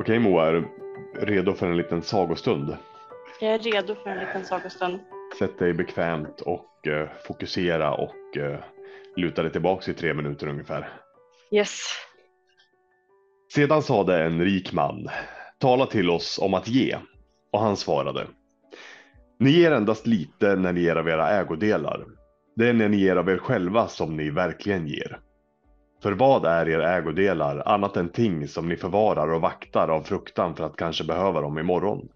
Okej Moa, är du redo för en liten sagostund? Jag är redo för en liten sagostund. Sätt dig bekvämt och eh, fokusera och eh, luta dig tillbaks i tre minuter ungefär. Yes. Sedan sade en rik man, tala till oss om att ge. Och han svarade, ni ger endast lite när ni ger av era ägodelar. Det är när ni ger av er själva som ni verkligen ger. För vad är er ägodelar annat än ting som ni förvarar och vaktar av fruktan för att kanske behöva dem imorgon?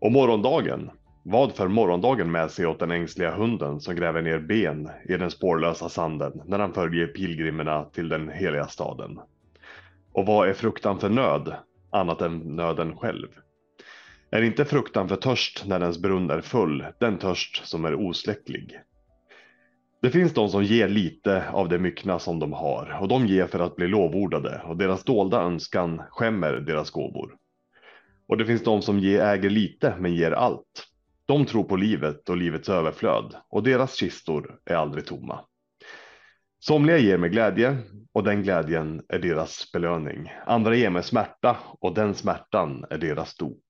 Och morgondagen, vad för morgondagen med sig åt den ängsliga hunden som gräver ner ben i den spårlösa sanden när han följer pilgrimerna till den heliga staden? Och vad är fruktan för nöd annat än nöden själv? Är inte fruktan för törst när ens brunn är full, den törst som är osläcklig? Det finns de som ger lite av det myckna som de har och de ger för att bli lovordade och deras dolda önskan skämmer deras gåvor. Och det finns de som ger, äger lite men ger allt. De tror på livet och livets överflöd och deras kistor är aldrig tomma. Somliga ger med glädje och den glädjen är deras belöning. Andra ger med smärta och den smärtan är deras dop.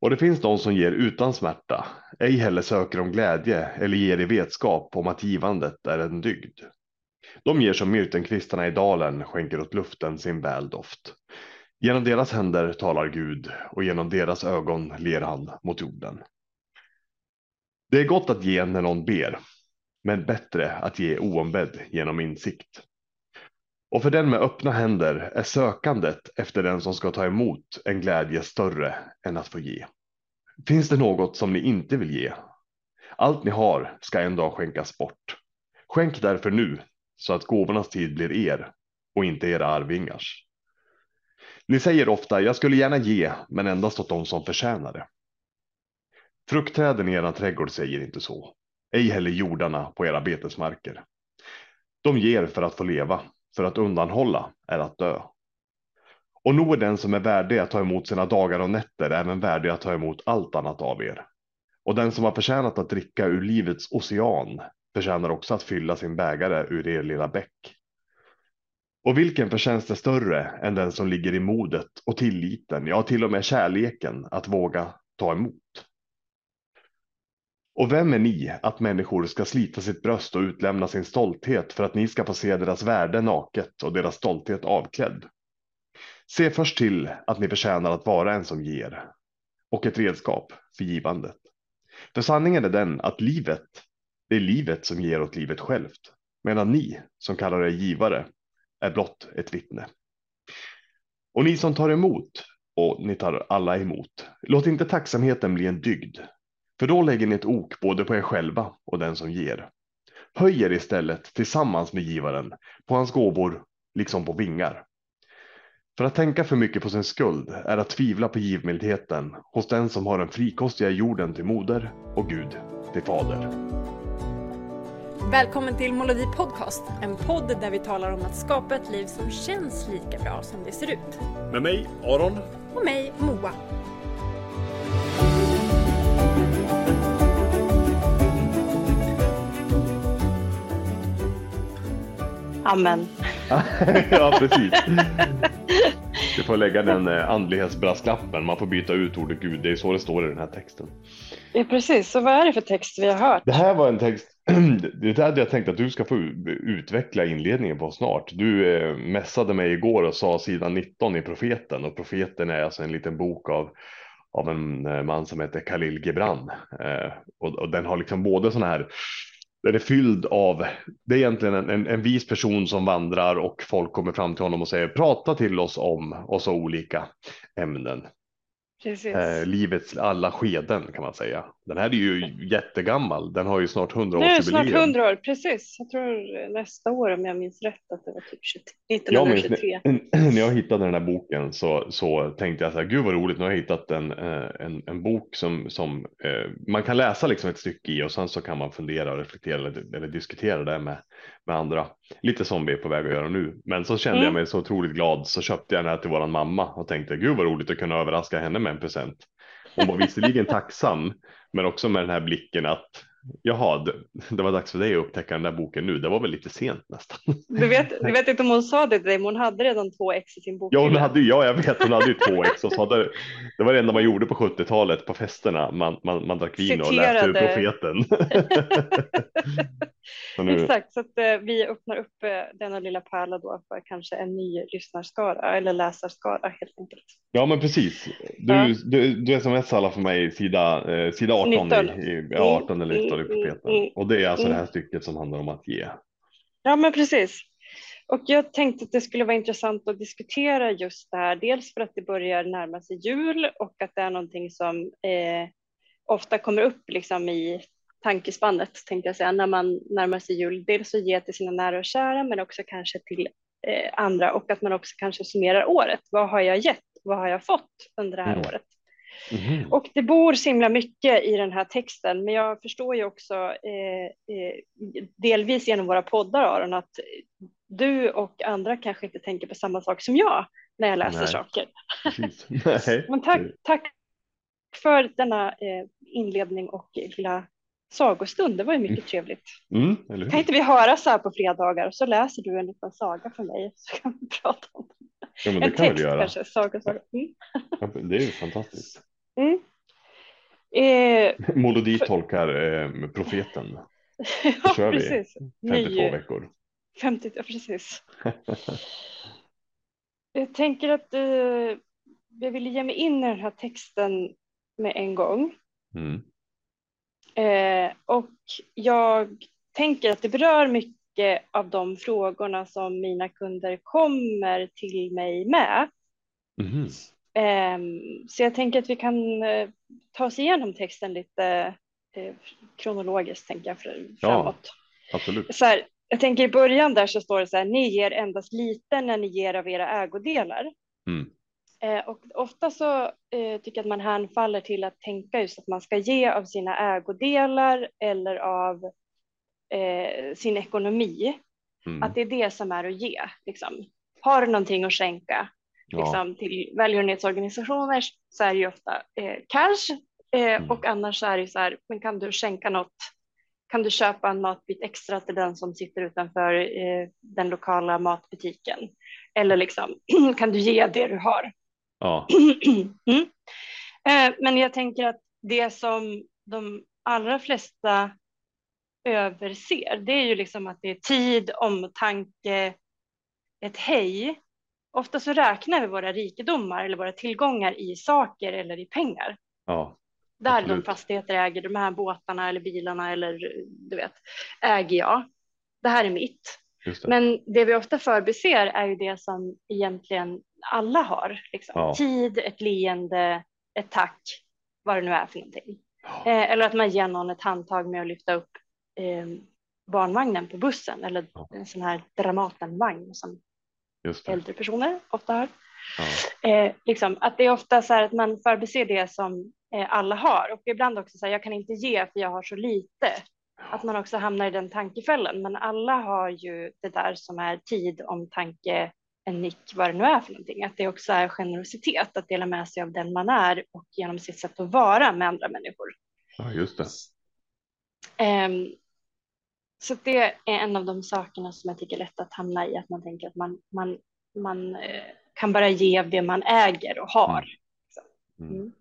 Och det finns de som ger utan smärta, ej heller söker om glädje eller ger i vetskap om att givandet är en dygd. De ger som myrtenkvistarna i dalen skänker åt luften sin väldoft. Genom deras händer talar Gud och genom deras ögon ler han mot jorden. Det är gott att ge när någon ber, men bättre att ge oombedd genom insikt. Och för den med öppna händer är sökandet efter den som ska ta emot en glädje större än att få ge. Finns det något som ni inte vill ge? Allt ni har ska en dag skänkas bort. Skänk därför nu så att gåvornas tid blir er och inte era arvingars. Ni säger ofta, jag skulle gärna ge, men endast åt de som förtjänar det. Fruktträden i era trädgård säger inte så, ej heller jordarna på era betesmarker. De ger för att få leva, för att undanhålla är att dö. Och nog är den som är värdig att ta emot sina dagar och nätter även värdig att ta emot allt annat av er. Och den som har förtjänat att dricka ur livets ocean förtjänar också att fylla sin bägare ur er lilla bäck. Och vilken förtjänst är större än den som ligger i modet och tilliten, ja till och med kärleken att våga ta emot? Och vem är ni att människor ska slita sitt bröst och utlämna sin stolthet för att ni ska få se deras värde naket och deras stolthet avklädd? Se först till att ni förtjänar att vara en som ger och ett redskap för givandet. För sanningen är den att livet, det är livet som ger åt livet självt, medan ni som kallar er givare är blott ett vittne. Och ni som tar emot och ni tar alla emot, låt inte tacksamheten bli en dygd, för då lägger ni ett ok både på er själva och den som ger. Höj er istället tillsammans med givaren på hans gåvor liksom på vingar. För att tänka för mycket på sin skuld är att tvivla på givmildheten hos den som har den frikostiga jorden till moder och Gud till fader. Välkommen till Molodi Podcast, en podd där vi talar om att skapa ett liv som känns lika bra som det ser ut. Med mig Aron. Och mig Moa. Amen. ja, precis. Du får lägga den eh, andlighetsbrasklappen. Man får byta ut ordet Gud. Det är så det står i den här texten. Ja, precis. Så vad är det för text vi har hört? Det här var en text. Det hade jag tänkt att du ska få utveckla inledningen på snart. Du eh, mässade mig igår och sa sidan 19 i profeten och profeten är alltså en liten bok av av en eh, man som heter Khalil Gibran och, och den har liksom både sådana här den är fylld av, det är egentligen en, en, en, vis person som vandrar och folk kommer fram till honom och säger prata till oss om och så olika ämnen. Eh, livets alla skeden kan man säga. Den här är ju jättegammal. Den har ju snart 100 år. Det är snart 100 år, precis. Jag tror nästa år om jag minns rätt att det var typ 1923. Jag minns, när jag hittade den här boken så, så tänkte jag så här, gud vad roligt, nu har jag hittat en, eh, en, en bok som, som eh, man kan läsa liksom ett stycke i och sen så kan man fundera och reflektera eller, eller diskutera det med, med andra. Lite som vi är på väg att göra nu. Men så kände mm. jag mig så otroligt glad så köpte jag den här till våran mamma och tänkte gud vad roligt att kunna överraska henne med en present. Hon var visserligen tacksam, men också med den här blicken att Jaha, det, det var dags för dig att upptäcka den där boken nu. Det var väl lite sent nästan. Du vet, du vet inte om hon sa det till dig, men hon hade redan två ex i sin bok. Ja, hon hade, ja, jag vet. Hon hade ju två ex. Och så hade, det var det enda man gjorde på 70-talet på festerna. Man, man, man drack vin och läste ur profeten. så nu, Exakt, så att eh, vi öppnar upp eh, denna lilla pärla då för kanske en ny lyssnarskara eller läsarskara helt enkelt. ja, men precis. Du, Ja. du, du smsar alla för mig sida, eh, sida 18, 19. i, i, ja, 18 eller 19 i Mm, mm, profeten. mm, Och det är alltså mm. det här stycket som handlar om att ge. Ja, men precis. Och jag tänkte att det skulle vara intressant att diskutera just det här. Dels för att det börjar närma sig jul och att det är någonting som eh, ofta kommer upp liksom i tankespannet, tänkte jag säga, när man närmar sig jul. Dels att ge till sina nära och kära, men också kanske till eh, andra och att man också kanske summerar året. Vad har jag gett? Vad har jag fått under det här Mm. året? Mhm. Och det bor så himla mycket i den här texten, men jag förstår ju också eh, eh, delvis genom våra poddar Aron att du och andra kanske inte tänker på samma sak som jag när jag läser Nej. saker. Men tack, tack för denna eh, inledning och lilla sagostund. Det var ju mycket trevligt. Mm, eller hur? Kan inte vi höra så här på fredagar och så läser du en liten saga för mig så kan vi prata om Ja, det en kan vi text kanske. Saga, saga. Mm. Ja, Det är ju fantastiskt. Mm. Eh, Molodi tolkar eh, profeten. ja, kör vi. precis. 52 Ny- veckor. 50, ja, precis. Jag tänker att eh, jag vill ge mig in i den här texten med en gång. Mm. Eh, och jag tänker att det berör mycket av de frågorna som mina kunder kommer till mig med. Mhm. Ehm, så jag tänker att vi kan eh, ta oss igenom texten lite eh, kronologiskt, tänker jag, för, Ja. framåt. Absolut. Så här, jag tänker i början där så står det så här, ni ger endast lite när ni ger av era ägodelar. Mm. Eh, och ofta så eh, tycker jag att man hänfaller till att tänka just att man ska ge av sina ägodelar eller av eh, sin ekonomi. Mm. Att det är det som är att ge. Liksom. Har du någonting att skänka Ja. liksom, till välgörenhetsorganisationer så är det ju ofta eh, cash Mm. och annars är det så här, men kan du skänka något? Kan du köpa en matbit extra till den som sitter utanför den lokala matbutiken? Eller liksom, kan du ge det du har? Ja. mm. eh, men jag tänker att det som de allra flesta överser, det är ju liksom att det är tid, omtanke, ett hej. Ofta så räknar vi våra rikedomar eller våra tillgångar i saker eller i pengar. ja. Där de fastigheter äger, de här båtarna eller bilarna eller du vet, äger jag. Det här är mitt. Det. Men det vi ofta förbiser är ju det som egentligen alla har. Liksom. Ja. Tid, ett leende, ett tack, vad det nu är för någonting. Eh, eller att man ger någon ett handtag med att lyfta upp eh, barnvagnen på bussen eller Ja. en sån här Dramatenvagn som äldre personer ofta har. Eh, liksom, att det är ofta så här att man förbiser det som eh, alla har och ibland också så här, jag kan inte ge för jag har så lite. Att man också hamnar i den tankefällan. Men alla har ju det där som är tid, omtanke, en nick, vad det nu är för någonting. Att det också är generositet att dela med sig av den man är och genom sitt sätt att vara med andra människor. ja, just det. Ehm, så det är en av de sakerna som jag tycker är lätt att hamna i, att man tänker att man, man, man eh, kan bara ge det man äger och har. Mm. Mm.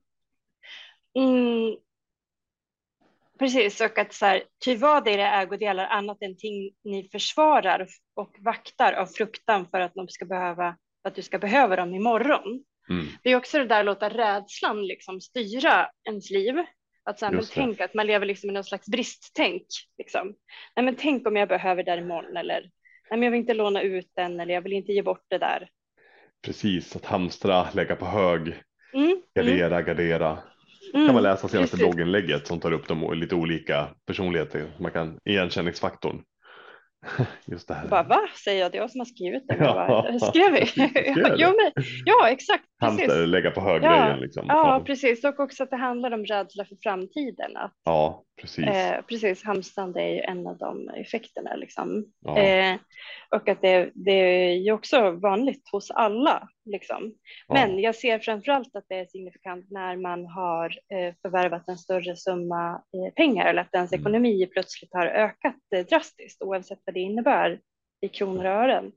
Mm. Precis, och att så här, ty vad är era ägodelar annat än ting ni försvarar och vaktar av fruktan för att, de ska behöva, att du ska behöva dem imorgon. Mm. Det är också det där att låta rädslan liksom styra ens liv. Att så här, men det. tänk att man lever liksom i någon slags bristtänk. Liksom. Nej, men tänk om jag behöver det imorgon eller nej, men jag vill inte låna ut den eller jag vill inte ge bort det där. Precis, att hamstra, lägga på hög, Mm, mm, gardera, gardera. Mm. kan man läsa senaste precis. blogginlägget som tar upp de lite olika personligheter. Man kan igenkänningsfaktorn. Just det här. Bara, va? Säger jag, det är jag som har skrivit det. Ja. Ja. Bara, skrev vi? Ja, men, ja, exakt. Precis. lägga på hög Ja. grejen liksom. Ja, precis. Och också att det handlar om rädsla för framtiden. Att, ja, Precis. Eh, precis, hamstrande är ju en av de effekterna. Liksom. Ja. Eh, och att det, det är ju också vanligt hos alla. Liksom. Men Ja. jag ser framförallt att det är signifikant när man har eh, förvärvat en större summa eh, pengar eller att ens Mm. ekonomi plötsligt har ökat eh, drastiskt oavsett vad det innebär i kronor och ören.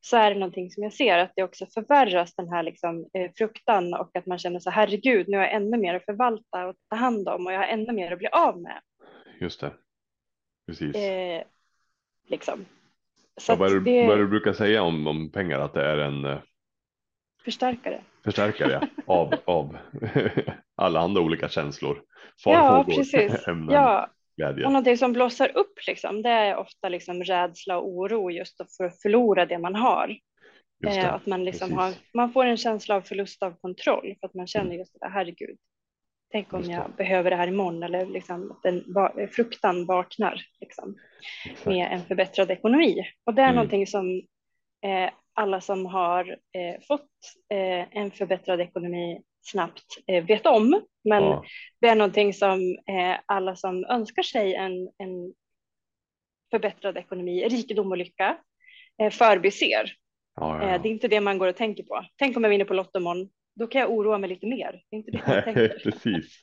Så är det någonting som jag ser att det också förvärras den här liksom, eh, fruktan och att man känner så herregud, nu har jag ännu mer att förvalta och ta hand om och jag har ännu mer att bli av med. Just det. Precis. Eh, liksom. Så Ja, vad, är det, vad du brukar säga om, om pengar? Att det är en eh, förstärkare. förstärkare av, av alla andra olika känslor. Ja, Farhågor, precis. ämnen, Ja, glädje. och någonting som blossar upp liksom, det är ofta liksom rädsla och oro just för att förlora det man har. Eh, det. att man, liksom har, man får en känsla av förlust av kontroll för att man känner just det där, herregud. Tänk om jag behöver det här imorgon eller liksom att den fruktan vaknar liksom, Exakt. med en förbättrad ekonomi. Och det är Mm. någonting som eh, alla som har eh, fått eh, en förbättrad ekonomi snabbt eh, vet om. Men Ja, det är någonting som eh, alla som önskar sig en, en förbättrad ekonomi, rikedom och lycka eh, förbiser. ja, ja, det är inte det man går och tänker på. Tänk om jag vinner på Lotto imorgon, då kan jag oroa mig lite mer. Det är inte det man ja. tänker. precis.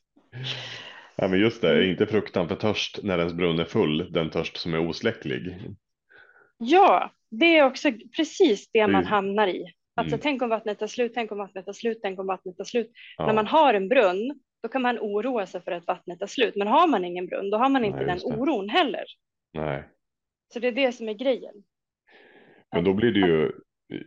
Ja, men just det, Mm. inte fruktan för törst när ens brunn är full, den törst som är osläcklig. Ja, det är också precis det man Mm. hamnar i. Alltså Mm. tänk om vattnet tar slut, tänk om vattnet tar slut, tänk om vattnet tar slut. Ja, När man har en brunn, då kan man oroa sig för att vattnet tar slut. Men har man ingen brunn, då har man inte Nej, den just det. oron heller. nej. Så det är det som är grejen. Men då blir det ju,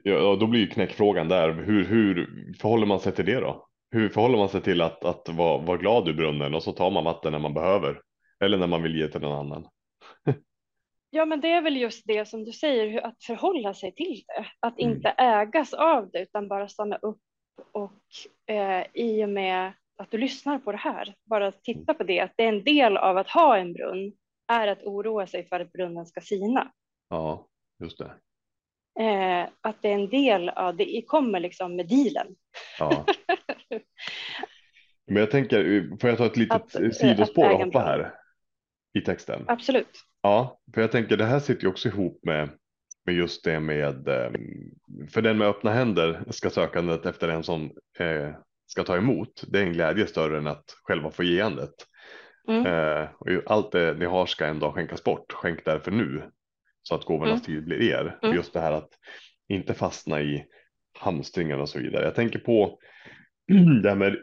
ja, då blir ju knäckfrågan där, hur, hur förhåller man sig till det då? Hur förhåller man sig till att, att vara, vara glad ur brunnen och så tar man vatten när man behöver? Eller när man vill ge till någon annan? Ja, men det är väl just det som du säger, att förhålla sig till det. Att Mm. inte ägas av det, utan bara stanna upp och eh, i och med att du lyssnar på det här, bara titta på det, att det är en del av att ha en brunn, är att oroa sig för att brunnen ska sina. Ja, just det. Eh, att det är en del av, det kommer liksom med dealen. Ja. Men jag tänker, får jag ta ett litet Att, eh, sidospår att och hoppa här i texten? Absolut. Ja, för jag tänker det här sitter ju också ihop med, med just det med, eh, för den med öppna händer ska sökandet efter en som eh, ska ta emot. Det är en glädje större än att själva få geendet. Mm. Eh, allt det ni har ska en dag skänkas bort. Skänk därför nu så att gåvornas Mm. tid blir er. Mm. Just det här att inte fastna i hamstringen och så vidare. Jag tänker på det här med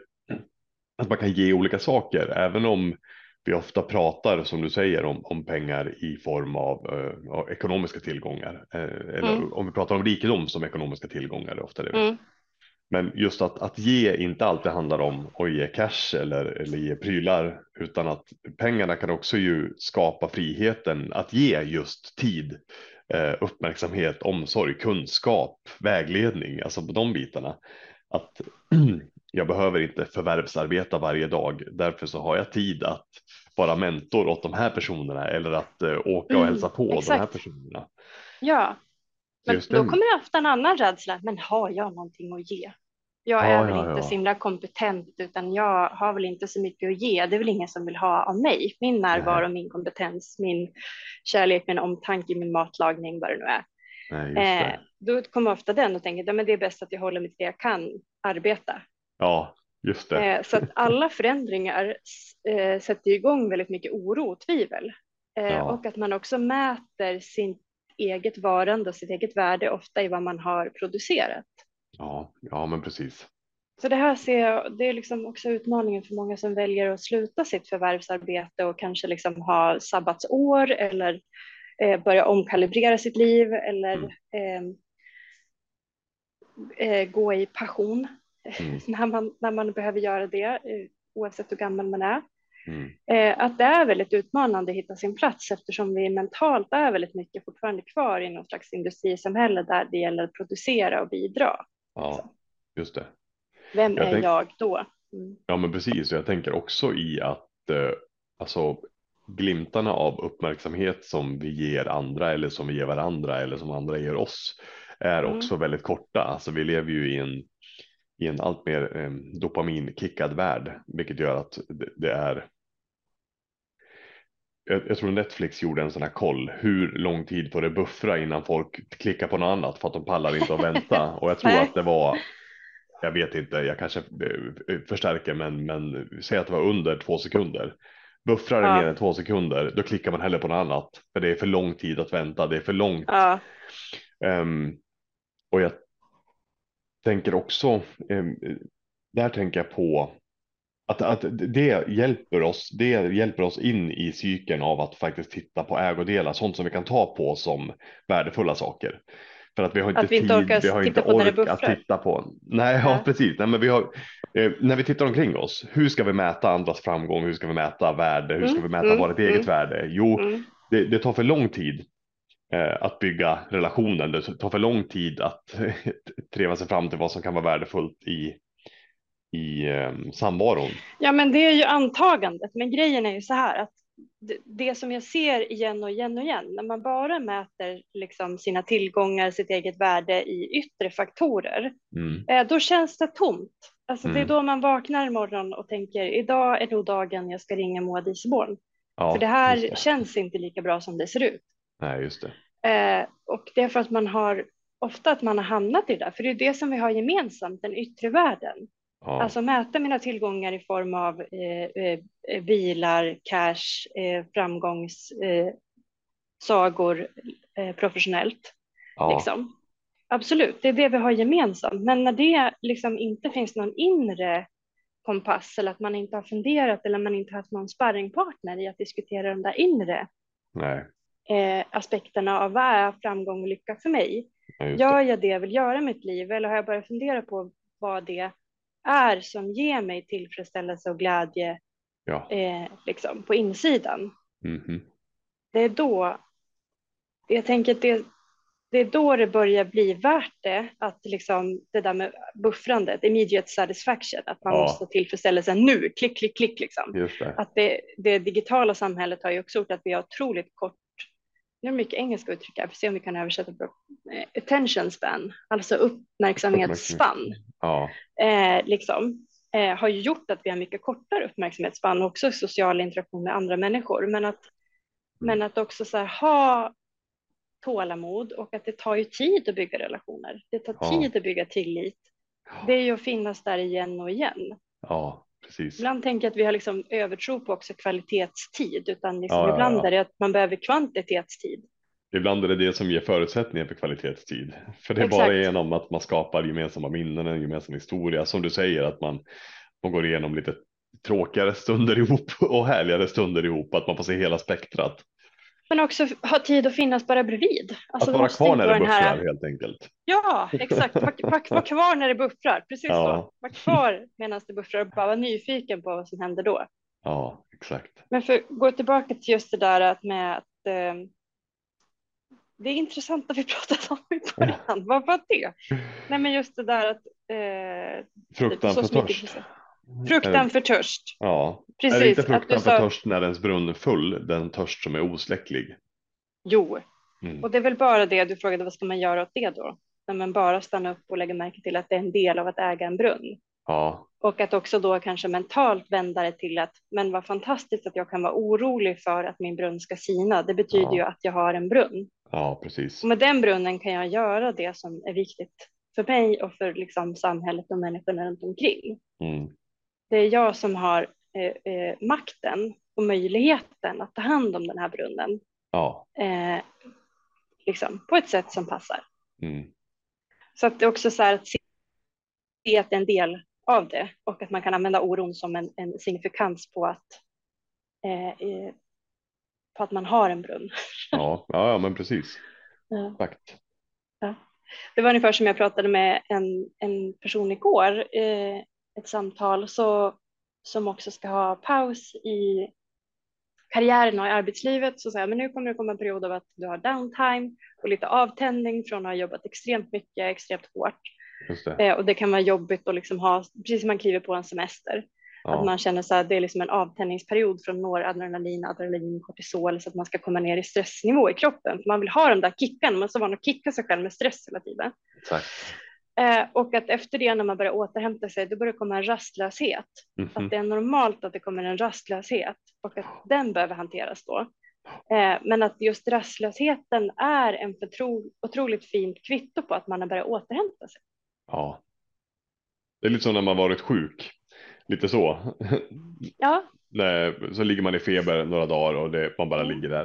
att man kan ge olika saker, även om vi ofta pratar, som du säger, om, om pengar i form av, eh, av ekonomiska tillgångar. Eh, eller Mm. om vi pratar om rikedom som ekonomiska tillgångar, det är ofta det vi Mm. men just att, att ge inte alltid handlar om att ge cash eller, eller ge prylar, utan att pengarna kan också ju skapa friheten att ge just tid, eh, uppmärksamhet, omsorg, kunskap, vägledning, alltså på de bitarna. Att jag behöver inte förvärvsarbeta varje dag, därför så har jag tid att vara mentor åt de här personerna eller att eh, åka och Mm, hälsa på de här personerna. Ja, men Just då den- kommer det ofta en annan rädsla. Men har jag någonting att ge? Jag Ja, är väl ja, inte ja. så himla kompetent utan jag har väl inte så mycket att ge. Det är väl ingen som vill ha av mig. Min närvaro, min kompetens, min kärlek, min omtanke, min matlagning, vad det nu är. Nej, Eh, då kommer ofta den och tänker men det är bäst att jag håller mig till det jag kan arbeta. Ja, just det. Eh, så att alla förändringar eh, sätter igång väldigt mycket oro och tvivel. Eh, Ja. Och att man också mäter sin eget varande och sitt eget värde ofta i vad man har producerat. Ja, ja, men precis. Så det här ser jag, det är liksom också utmaningen för många som väljer att sluta sitt förvärvsarbete och kanske liksom ha sabbatsår eller eh, börja omkalibrera sitt liv eller Mm. eh, gå i passion Mm. när, man, när man behöver göra det, eh, oavsett hur gammal man är. Mm. Eh, att det är väldigt utmanande att hitta sin plats eftersom vi mentalt är väldigt mycket fortfarande kvar i någon slags industrisamhälle där det gäller att producera och bidra. Ja, just det. Vem Jag är tänk- jag då? Mm. Ja, men precis. Jag tänker också i att eh, alltså glimtarna av uppmärksamhet som vi ger andra eller som vi ger varandra eller som andra ger oss är Mm. också väldigt korta. Alltså vi lever ju i en, i en allt mer eh, dopaminkickad värld, vilket gör att det, det är jag, jag tror Netflix gjorde en sån här koll. Hur lång tid får det buffra innan folk klickar på något annat för att de pallar inte att vänta. Och jag tror att det var, jag vet inte, jag kanske eh, förstärker, men, men säg att det var under två sekunder. Buffrar det Ja. mer än två sekunder, då klickar man hellre på något annat. För det är för lång tid att vänta, det är för långt. Ja, Ehm, och jag tänker också, ehm, där tänker jag på att, att det hjälper oss, det hjälper oss in i cykeln av att faktiskt titta på ägodelar, sånt som vi kan ta på som värdefulla saker. För att vi har inte Att vi inte tid, vi har inte ork att titta på. Nej, ja, Ja. precis. Nej, men vi har, eh, när vi tittar omkring oss, hur ska vi mäta andras framgång? Hur ska vi mäta värde? Hur ska Mm, vi mäta mm, vårt eget mm. värde? Jo, mm. det, det tar för lång tid att bygga relationen. Det tar för lång tid att treva sig fram till vad som kan vara värdefullt i, i eh, samvaron. ja, men det är ju antagandet. Men grejen är ju så här att det, det som jag ser igen och igen och igen, när man bara mäter liksom sina tillgångar, sitt eget värde i yttre faktorer, Mm. eh, då känns det tomt. Alltså det är Mm. då man vaknar imorgon och tänker idag är nog dagen jag ska ringa Moa Dieselborn. Ja, För det här det. känns inte lika bra som det ser ut. Nej, just det. Eh, och det är för att man har ofta att man har hamnat i det där, för det är det som vi har gemensamt, den yttre världen. Ja, Alltså mäta mina tillgångar i form av eh, eh, bilar, cash, eh, framgångssagor eh, sagor, eh, professionellt. ja, Liksom. Absolut, det är det vi har gemensamt. Men när det liksom inte finns någon inre kompass eller att man inte har funderat eller man inte haft någon sparringpartner i att diskutera de där inre nej, eh, aspekterna av vad är framgång och lycka för mig. ja. Gör jag det jag vill göra i mitt liv eller har jag börjat fundera på vad det är som ger mig tillfredsställelse och glädje Ja. eh, liksom, på insidan? Mhm. Det är då, jag tänker att det, det är då det börjar bli värt det, att liksom det där med buffrandet, immediate satisfaction, att man Ja. måste ha tillfredsställelsen nu, klick, klick, klick liksom. Det. Att det, det digitala samhället har ju också gjort att vi har otroligt kort, nu mycket engelska uttryck här, för se om vi kan översätta på eh, attention span, alltså uppmärksamhetsspann, Ja, eh, liksom, eh, har gjort att vi har mycket kortare uppmärksamhetsspann och också social interaktion med andra människor. Men att, men att också så här, ha tålamod och att det tar ju tid att bygga relationer. Det tar Ja. tid att bygga tillit. Det är ju att finnas där igen och igen. ja, precis. Ibland tänker jag att vi har liksom övertro på också kvalitetstid, utan liksom Ja, ja, ibland ja. är det att man behöver kvantitetstid. Ibland är det det som ger förutsättningar för kvalitetstid. För det är Exakt. bara genom att man skapar gemensamma minnen, en gemensam historia. Som du säger, att man, man går igenom lite tråkigare stunder ihop och härligare stunder ihop. Att man får se hela spektrat. Men också ha tid att finnas bara bredvid. Alltså, att vara kvar när det vara den här- buffrar helt enkelt. Ja, exakt. Var, var, var kvar när det buffrar. Precis Ja. så. Var kvar medan det buffrar och bara vara nyfiken på vad som händer då. Ja, exakt. Men för att gå tillbaka till just det där att med att eh, det är intressant att vi pratade om i början. Vad var det? Nej, men just det där att eh, Fruktan så för törst. Intressant. fruktan för törst. Ja, Precis. är det inte fruktan för sa- törst när ens brunn är full, den törst som är osläcklig? Jo, Mm. och det är väl bara det du frågade. Vad ska man göra åt det då? När man bara stannar upp och lägger märke till att det är en del av att äga en brunn. Ja, Och att också då kanske mentalt vända det till att men vad fantastiskt att jag kan vara orolig för att min brunn ska sina. Det betyder Ja. ju att jag har en brunn. ja precis. Och med den brunnen kan jag göra det som är viktigt för mig och för liksom samhället och människorna runt omkring. Mm. Det är jag som har eh, eh, makten och möjligheten att ta hand om den här brunnen Ja, eh, liksom, på ett sätt som passar. mm. Så att det är också så här att se att det är en del av det och att man kan använda oron som en, en signifikans på att, eh, på att man har en brunn. ja, ja, ja, men precis. Ja. Exakt. Det var ungefär som jag pratade med en, en person igår, eh, ett samtal så, som också ska ha paus i karriären och i arbetslivet. Så jag, men nu kommer det komma en period av att du har downtime och lite avtändning från att ha jobbat extremt mycket, extremt hårt. Det. Eh, och det kan vara jobbigt att liksom ha, precis som man kliver på en semester, att Ja, man känner så här, det är liksom en avtändningsperiod från noradrenalin, adrenalin, kortisol så att man ska komma ner i stressnivå i kroppen. För man vill ha de där kickarna, man är så van att kicka sig själv med stress hela tiden. exakt. Eh, och att efter det när man börjar återhämta sig, då börjar det komma en rastlöshet. Mhm. Att det är normalt att det kommer en rastlöshet och att den behöver hanteras då. Eh, men att just rastlösheten är en förtro, otroligt fint kvitto på att man har börjat återhämta sig. Ja. Det är lite som när man varit sjuk. Lite så. Ja, Nej, så ligger man i feber några dagar och det, man bara Mm. ligger där.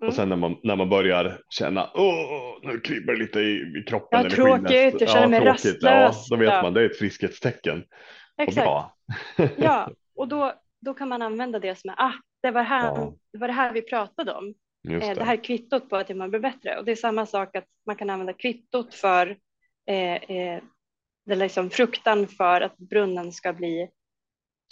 Mm. Och sen när man, när man börjar känna, åh, nu kryper det lite i, i kroppen. Ja, eller tråkigt, skinnet." jag känner mig tråkigt. Ja, rastlös. då vet Ja. man, det är ett friskhetstecken. Exakt. Ja, och då, då kan man använda det som är, ah, det var, här, Ja. det var det här vi pratade om. Just Eh, det. det här är kvittot på att man blir bättre. Och det är samma sak att man kan använda kvittot för eh, eh, det är liksom fruktan för att brunnen ska bli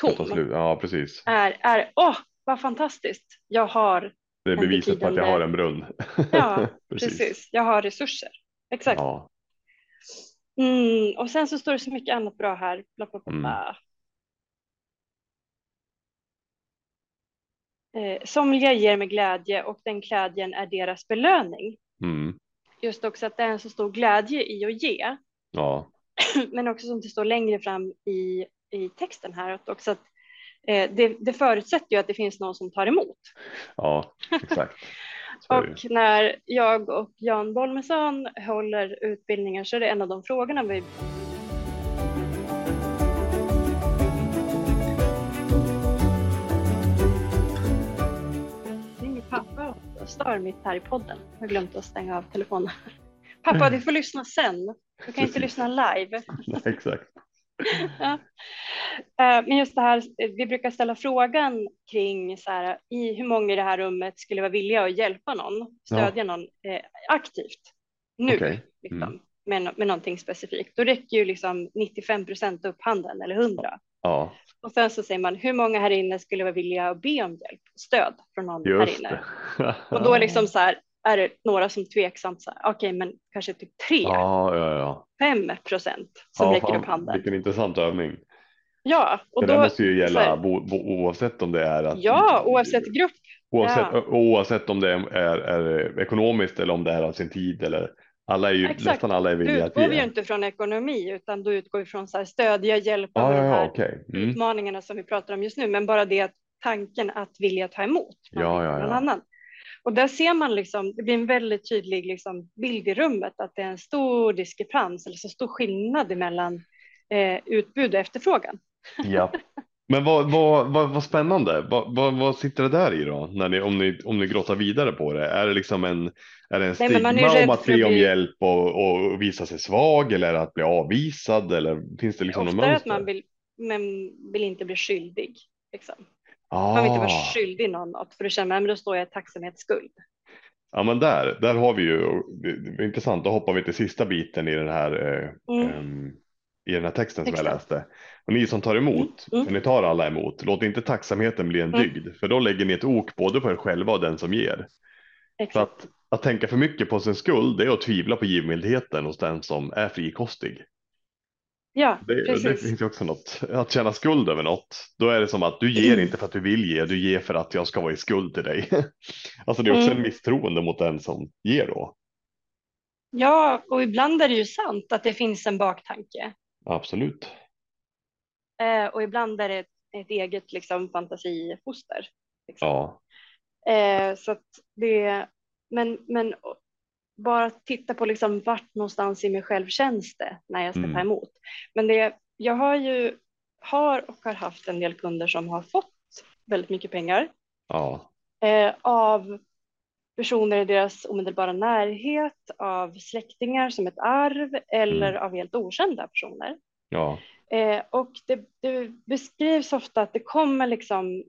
tom. Ja, precis. Är, är åh, vad fantastiskt. Jag har, Det är beviset på att jag har en brunn. ja, precis. jag har resurser. Exakt. Ja. Mm, och sen så står det så mycket annat bra här. Bla, bla, bla, bla. Eh, somliga ger med glädje och den glädjen är deras belöning. Mm. Just också att det är en så stor glädje i att ge, ja, men också som det står längre fram i, i texten här, också att eh, det, det förutsätter ju att det finns någon som tar emot. ja, exakt. Och när jag och Jan Bolmesson håller utbildningar så är det en av de frågorna vi pappa och stör mitt här i podden. Jag har glömt att stänga av telefonen. Pappa, du får lyssna sen. Du kan inte lyssna live. Exakt. Ja. Eh, Men just det här, eh, vi brukar ställa frågan kring så här, i hur många i det här rummet skulle vara villiga att hjälpa någon, stödja någon eh, aktivt nu, Okej. liksom, Mm. med, no- med någonting specifikt. Då räcker ju liksom 95 procent upp handen eller 100. Ja, Och sen så säger man hur många här inne skulle vara villiga att be om hjälp, stöd från någon här just inne. det. Och då liksom så här, är det några som tveksamt så okej, men kanske typ 3, Ja, ja, ja. 5 procent som ja, räcker fan, upp handen. Vilken intressant övning. Ja, och det då, där måste ju gälla här- bo, bo, oavsett om det är att, Ja, oavsett grupp. oavsett, ja. oavsett om det är, är, är ekonomiskt eller om det är av sin tid eller alla är ju, Exakt. nästan alla är villiga att utgår ju inte från ekonomi utan då utgår från så här stödja, hjälpa Ja, ja, de ja, här okej. Mm. utmaningarna som vi pratar om just nu. Men bara det att tanken att vilja ta emot Ja, ja, från någon ja. annan. Och där ser man liksom, det blir en väldigt tydlig liksom bild i rummet att det är en stor diskrepans eller så stor skillnad mellan eh, utbud och efterfrågan. Ja. Men vad, vad, vad, vad spännande. Vad, vad, vad sitter det där i då? När ni, om, ni, om ni grottar vidare på det. Är det liksom en, är det en Nej, stigma om rädd att be om hjälp och, och visa sig svag eller att bli avvisad eller finns det liksom något är att mönster? man vill, men vill inte bli skyldig. Liksom. Man vill inte vara Ah. skyldig någon något för känner man men då står jag i tacksamhetsskuld. Ja men där, där har vi ju, det det är intressant, då hoppar vi till sista biten i den här, eh, Mm. ehm, i den här texten som jag Texten. läste. Och ni som tar emot, Mm, mm. för ni tar alla emot, låt inte tacksamheten bli en Mm. dygd, för då lägger ni ett ok både på er själva och den som ger. Så Exakt. att, att tänka för mycket på sin skuld, det är att tvivla på givmildheten hos den som är frikostig. Ja, Det, det finns ju också något, att känna skuld över något, då är det som att du ger Mm. inte för att du vill ge, du ger för att jag ska vara i skuld till dig. Alltså det är också Mm. en misstroende mot den som ger då. Ja, och ibland är det ju sant att det finns en baktanke. Absolut. Eh, och ibland är det ett, eget liksom, fantasifoster. Liksom. Ja, Eh, så att det, men, men bara titta på liksom vart någonstans i mig själv känns det när jag ska Mm. ta emot. Men det, jag har ju har och har haft en del kunder som har fått väldigt mycket pengar ja, eh, av personer i deras omedelbara närhet, av släktingar som ett arv eller av helt okända personer. ja, Eh, och det, det beskrivs ofta att det kommer liksom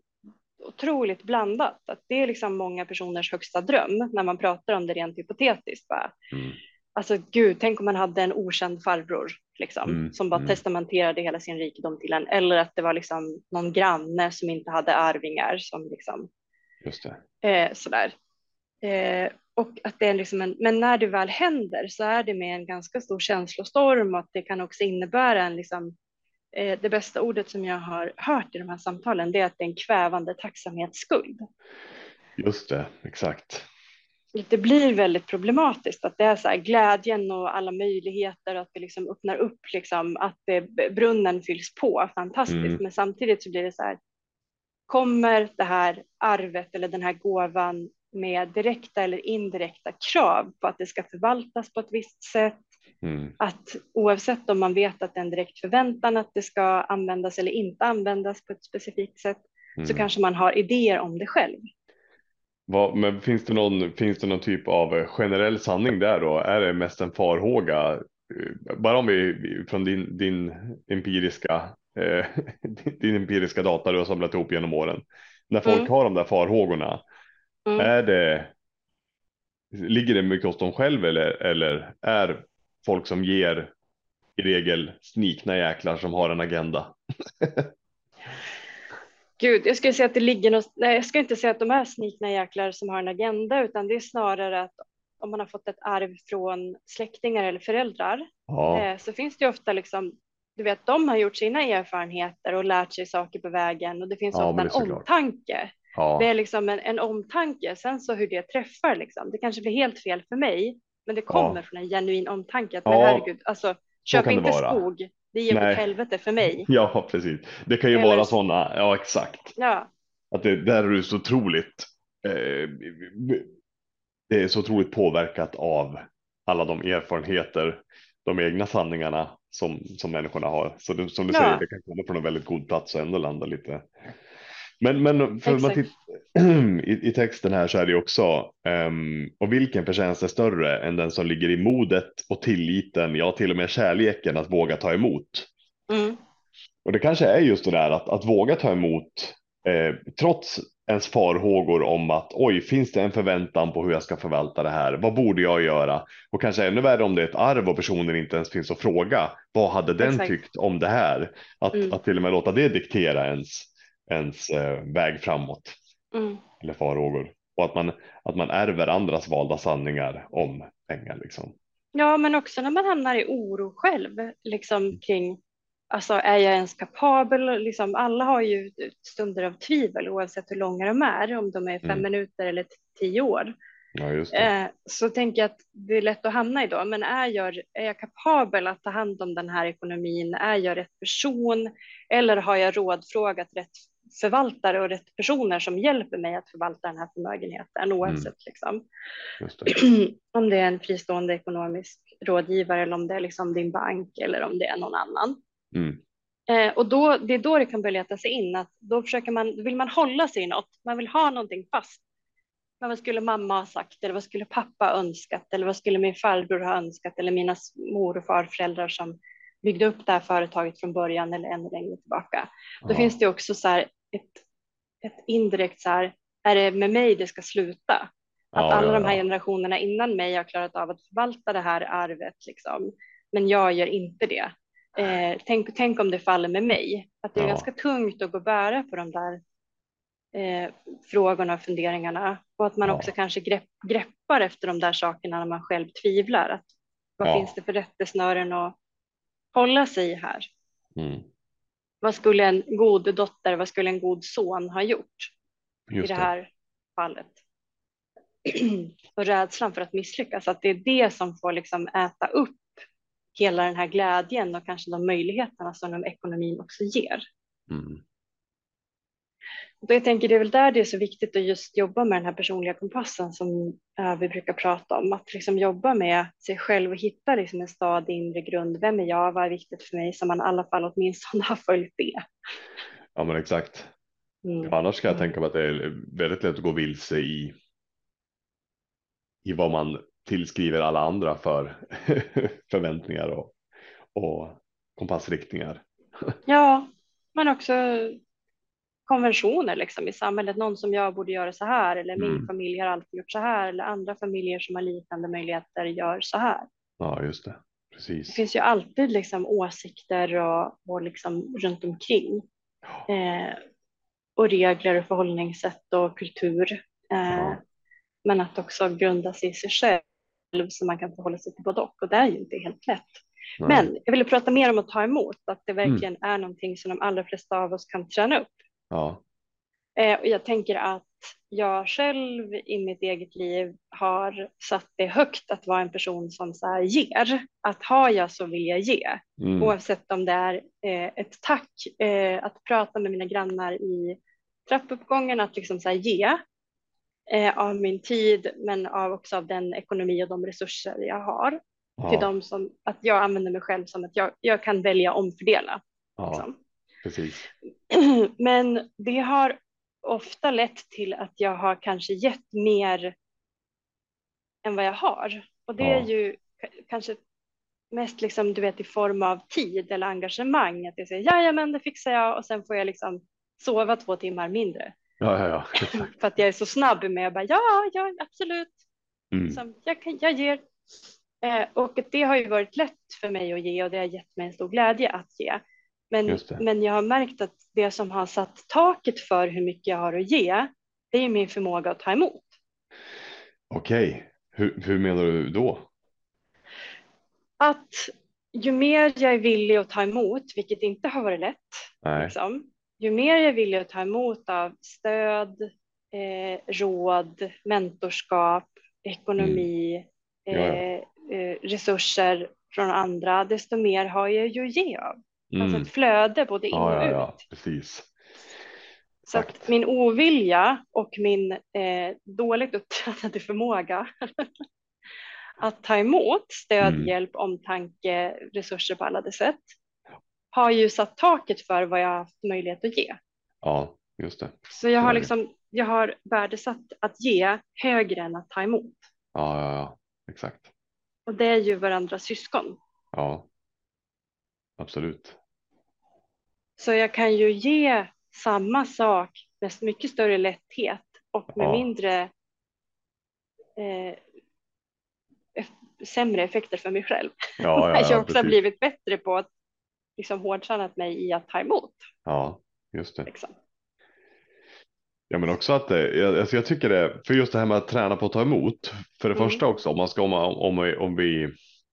otroligt blandat. Att det är liksom många personers högsta dröm när man pratar om det rent hypotetiskt. Bara. mm, Alltså gud, tänk om man hade en okänd farbror liksom, Mm, som bara mm. testamenterade hela sin rikedom till en. Eller att det var liksom någon granne som inte hade arvingar som liksom just det. Eh, sådär. Eh, och att det är liksom en, men när det väl händer så är det med en ganska stor känslostorm och att det kan också innebära en liksom, det bästa ordet som jag har hört i de här samtalen det är att det är en kvävande tacksamhetsskuld. Just det, exakt. det blir väldigt problematiskt att det är så här glädjen och alla möjligheter att det liksom öppnar upp liksom att brunnen fylls på fantastiskt. Mm. Men samtidigt så blir det så här. Kommer det här arvet eller den här gåvan med direkta eller indirekta krav på att det ska förvaltas på ett visst sätt? Mm. Att oavsett om man vet att det är en direkt förväntan att det ska användas eller inte användas på ett specifikt sätt mm. så kanske man har idéer om det själv. Vad, men finns det, någon, finns det någon typ av generell sanning där då? Är det mest en farhåga? Bara om vi från din, din empiriska eh, din empiriska data du har samlat ihop genom åren. När folk mm. har de där farhågorna, mm. är det ligger det mycket hos dem själv eller, eller är folk som ger i regel snikna jäklar som har en agenda? Gud, jag skulle säga att det ligger något, nej, jag ska inte säga att de är snikna jäklar som har en agenda, utan det är snarare att om man har fått ett arv från släktingar eller föräldrar ja. eh, så finns det ofta liksom, du vet, de har gjort sina erfarenheter och lärt sig saker på vägen och det finns ja, ofta en omtanke. Ja. Det är liksom en, en, omtanke, sen så hur det träffar liksom. Det kanske blir helt fel för mig, men det kommer från en genuin omtanke att men herregud, alltså köp inte skog det ger åt helvete för mig. Ja, precis. Det kan ju Eller... vara sådana, ja exakt. Ja. Att det där är så otroligt. Eh, det är så otroligt påverkat av alla de erfarenheter, de egna sanningarna som, som människorna har. Så det, som du ja. säger, det kan komma från en väldigt god plats och ändå landa lite men, men för man i, i, texten här så är det också, um, och vilken förtjänst är större än den som ligger i modet och tilliten, ja till och med kärleken att våga ta emot. Mm. Och det kanske är just det där att, att våga ta emot eh, trots ens farhågor om att oj, finns det en förväntan på hur jag ska förvalta det här? Vad borde jag göra? Och kanske ännu värre om det är ett arv och personen inte ens finns att fråga. Vad hade den Exakt. tyckt om det här? Att, mm. att till och med låta det diktera ens ens eh, väg framåt mm. eller farhågor och att man att man ärver andras valda sanningar om pengar liksom. Ja, men också när man hamnar i oro själv liksom mm. kring alltså är jag ens kapabel? Liksom, alla har ju stunder av tvivel oavsett hur långa de är, om de är fem mm. minuter eller tio år. Ja, eh, så tänker jag att det är lätt att hamna i då, men är jag, är jag kapabel att ta hand om den här ekonomin? Är jag rätt person? Eller har jag rådfrågat rätt förvaltare och rätt personer som hjälper mig att förvalta den här förmögenheten mm. oavsett mm. liksom. Det. om det är en fristående ekonomisk rådgivare eller om det är liksom din bank eller om det är någon annan. Mm. Eh, och då, det är då det kan börja leta sig in att då försöker man, vill man hålla sig i något, man vill ha någonting fast. Men vad skulle mamma ha sagt eller vad skulle pappa önskat eller vad skulle min farbror ha önskat eller mina mor och farföräldrar som byggde upp det här företaget från början eller ännu längre tillbaka. Då ja. finns det också så här ett, ett indirekt så här, är det med mig det ska sluta? Att ja, alla ja, de här generationerna innan mig har klarat av att förvalta det här arvet, liksom. men jag gör inte det. Eh, tänk, tänk om det faller med mig, att det är ganska tungt att gå och bära på de där eh, frågorna och funderingarna och att man också kanske grepp, greppar efter de där sakerna när man själv tvivlar. Att, vad finns det för rättesnören att hålla sig här? Mm vad skulle en god dotter, vad skulle en god son ha gjort Just i det här det. fallet? och rädslan för att misslyckas, att det är det som får liksom äta upp hela den här glädjen och kanske de möjligheterna som ekonomin också ger. Mm. Och jag tänker det är väl där det är så viktigt att just jobba med den här personliga kompassen som äh, vi brukar prata om. Att liksom jobba med sig själv och hitta liksom en stadig inre grund. Vem är jag? Vad är viktigt för mig? Så man i alla fall åtminstone har följt det. Ja men exakt. Mm. Annars kan jag tänka mig att det är väldigt lätt att gå vilse i i vad man tillskriver alla andra för förväntningar och, och kompassriktningar. Ja, men också konventioner liksom i samhället. Någon som jag borde göra så här eller min mm. familj har alltid gjort så här eller andra familjer som har liknande möjligheter gör så här. Ja, just det. Precis. Det finns ju alltid liksom åsikter och, och liksom runt omkring. Eh, och regler och förhållningssätt och kultur. Eh, ja. Men att också grunda sig i sig själv så man kan förhålla sig till både och. Och det är ju inte helt lätt. Nej. Men jag ville prata mer om att ta emot, att det mm. verkligen mm. är någonting som de allra flesta av oss kan träna upp. Ja. Eh, och jag tänker att jag själv i mitt eget liv har satt det högt att vara en person som så här ger. Att har jag så vill jag ge. Mm. Oavsett om det är eh, ett tack, eh, att prata med mina grannar i trappuppgången, att liksom så ge av min tid, men av också av den ekonomi och de resurser jag har. Ja, Till dem som, att jag använder mig själv som att jag, jag kan välja omfördela. ja, Liksom. Precis. Men det har ofta lett till att jag har kanske gett mer än vad jag har. Och det Ja. är ju kanske mest liksom, du vet, i form av tid eller engagemang. Att jag säger jajamän, det fixar jag och sen får jag liksom sova två timmar mindre. Ja, ja, ja. För att jag är så snabb med att bara ja, ja, absolut. Mm. Liksom, jag, kan, jag ger. Eh, och det har ju varit lätt för mig att ge och det har gett mig en stor glädje att ge. Men, men jag har märkt att det som har satt taket för hur mycket jag har att ge, det är min förmåga att ta emot. Okej, hur, hur menar du då? Att ju mer jag är villig att ta emot, vilket inte har varit lätt, liksom, ju mer jag är villig att ta emot av stöd, eh, råd, mentorskap, ekonomi, Mm. Ja, ja. eh, eh, resurser från andra, desto mer har jag ju att ge av. Alltså Mm. ett flöde både in och Ja, ja, ut. ja, precis. Så exakt. att min ovilja och min eh, dåligt upptränade förmåga att ta emot stöd, Mm. hjälp, omtanke, resurser på alla de sätt har ju satt taket för vad jag har haft möjlighet att ge. Ja, just det. Så jag har liksom, jag har värdesatt att ge högre än att ta emot. Ja, ja, ja, exakt. Och det är ju varandras syskon. Ja, absolut. Så jag kan ju ge samma sak med mycket större lätthet och med Ja. mindre eh, sämre effekter för mig själv. Ja, ja, jag har ja, också precis. blivit bättre på att liksom hårdtränat mig i att ta emot. Ja, just det. Liksom. Ja, men också att det, jag, alltså jag tycker det, för just det här med att träna på att ta emot. För det Mm. första också, om man ska, om, om, vi- om vi,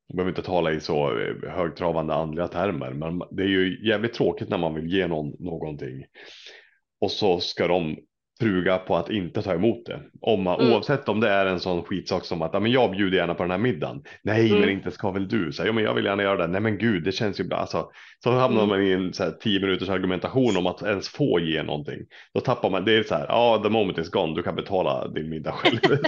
vi behöver inte tala i så eh, högtravande andliga termer, men det är ju jävligt tråkigt när man vill ge någon någonting. Och så ska de truga på att inte ta emot det. Om man, Mm. Oavsett om det är en sån skitsak som att ja, men jag bjuder gärna på den här middagen. Nej, Mm. men inte ska väl du? Så, ja, men jag vill gärna göra det. Nej, men gud, det känns ju bra. Alltså, så hamnar Mm. man i en så här, tio minuters argumentation om att ens få ge någonting. Då tappar man. Det är så här. Ja, the moment is gone. Du kan betala din middag själv.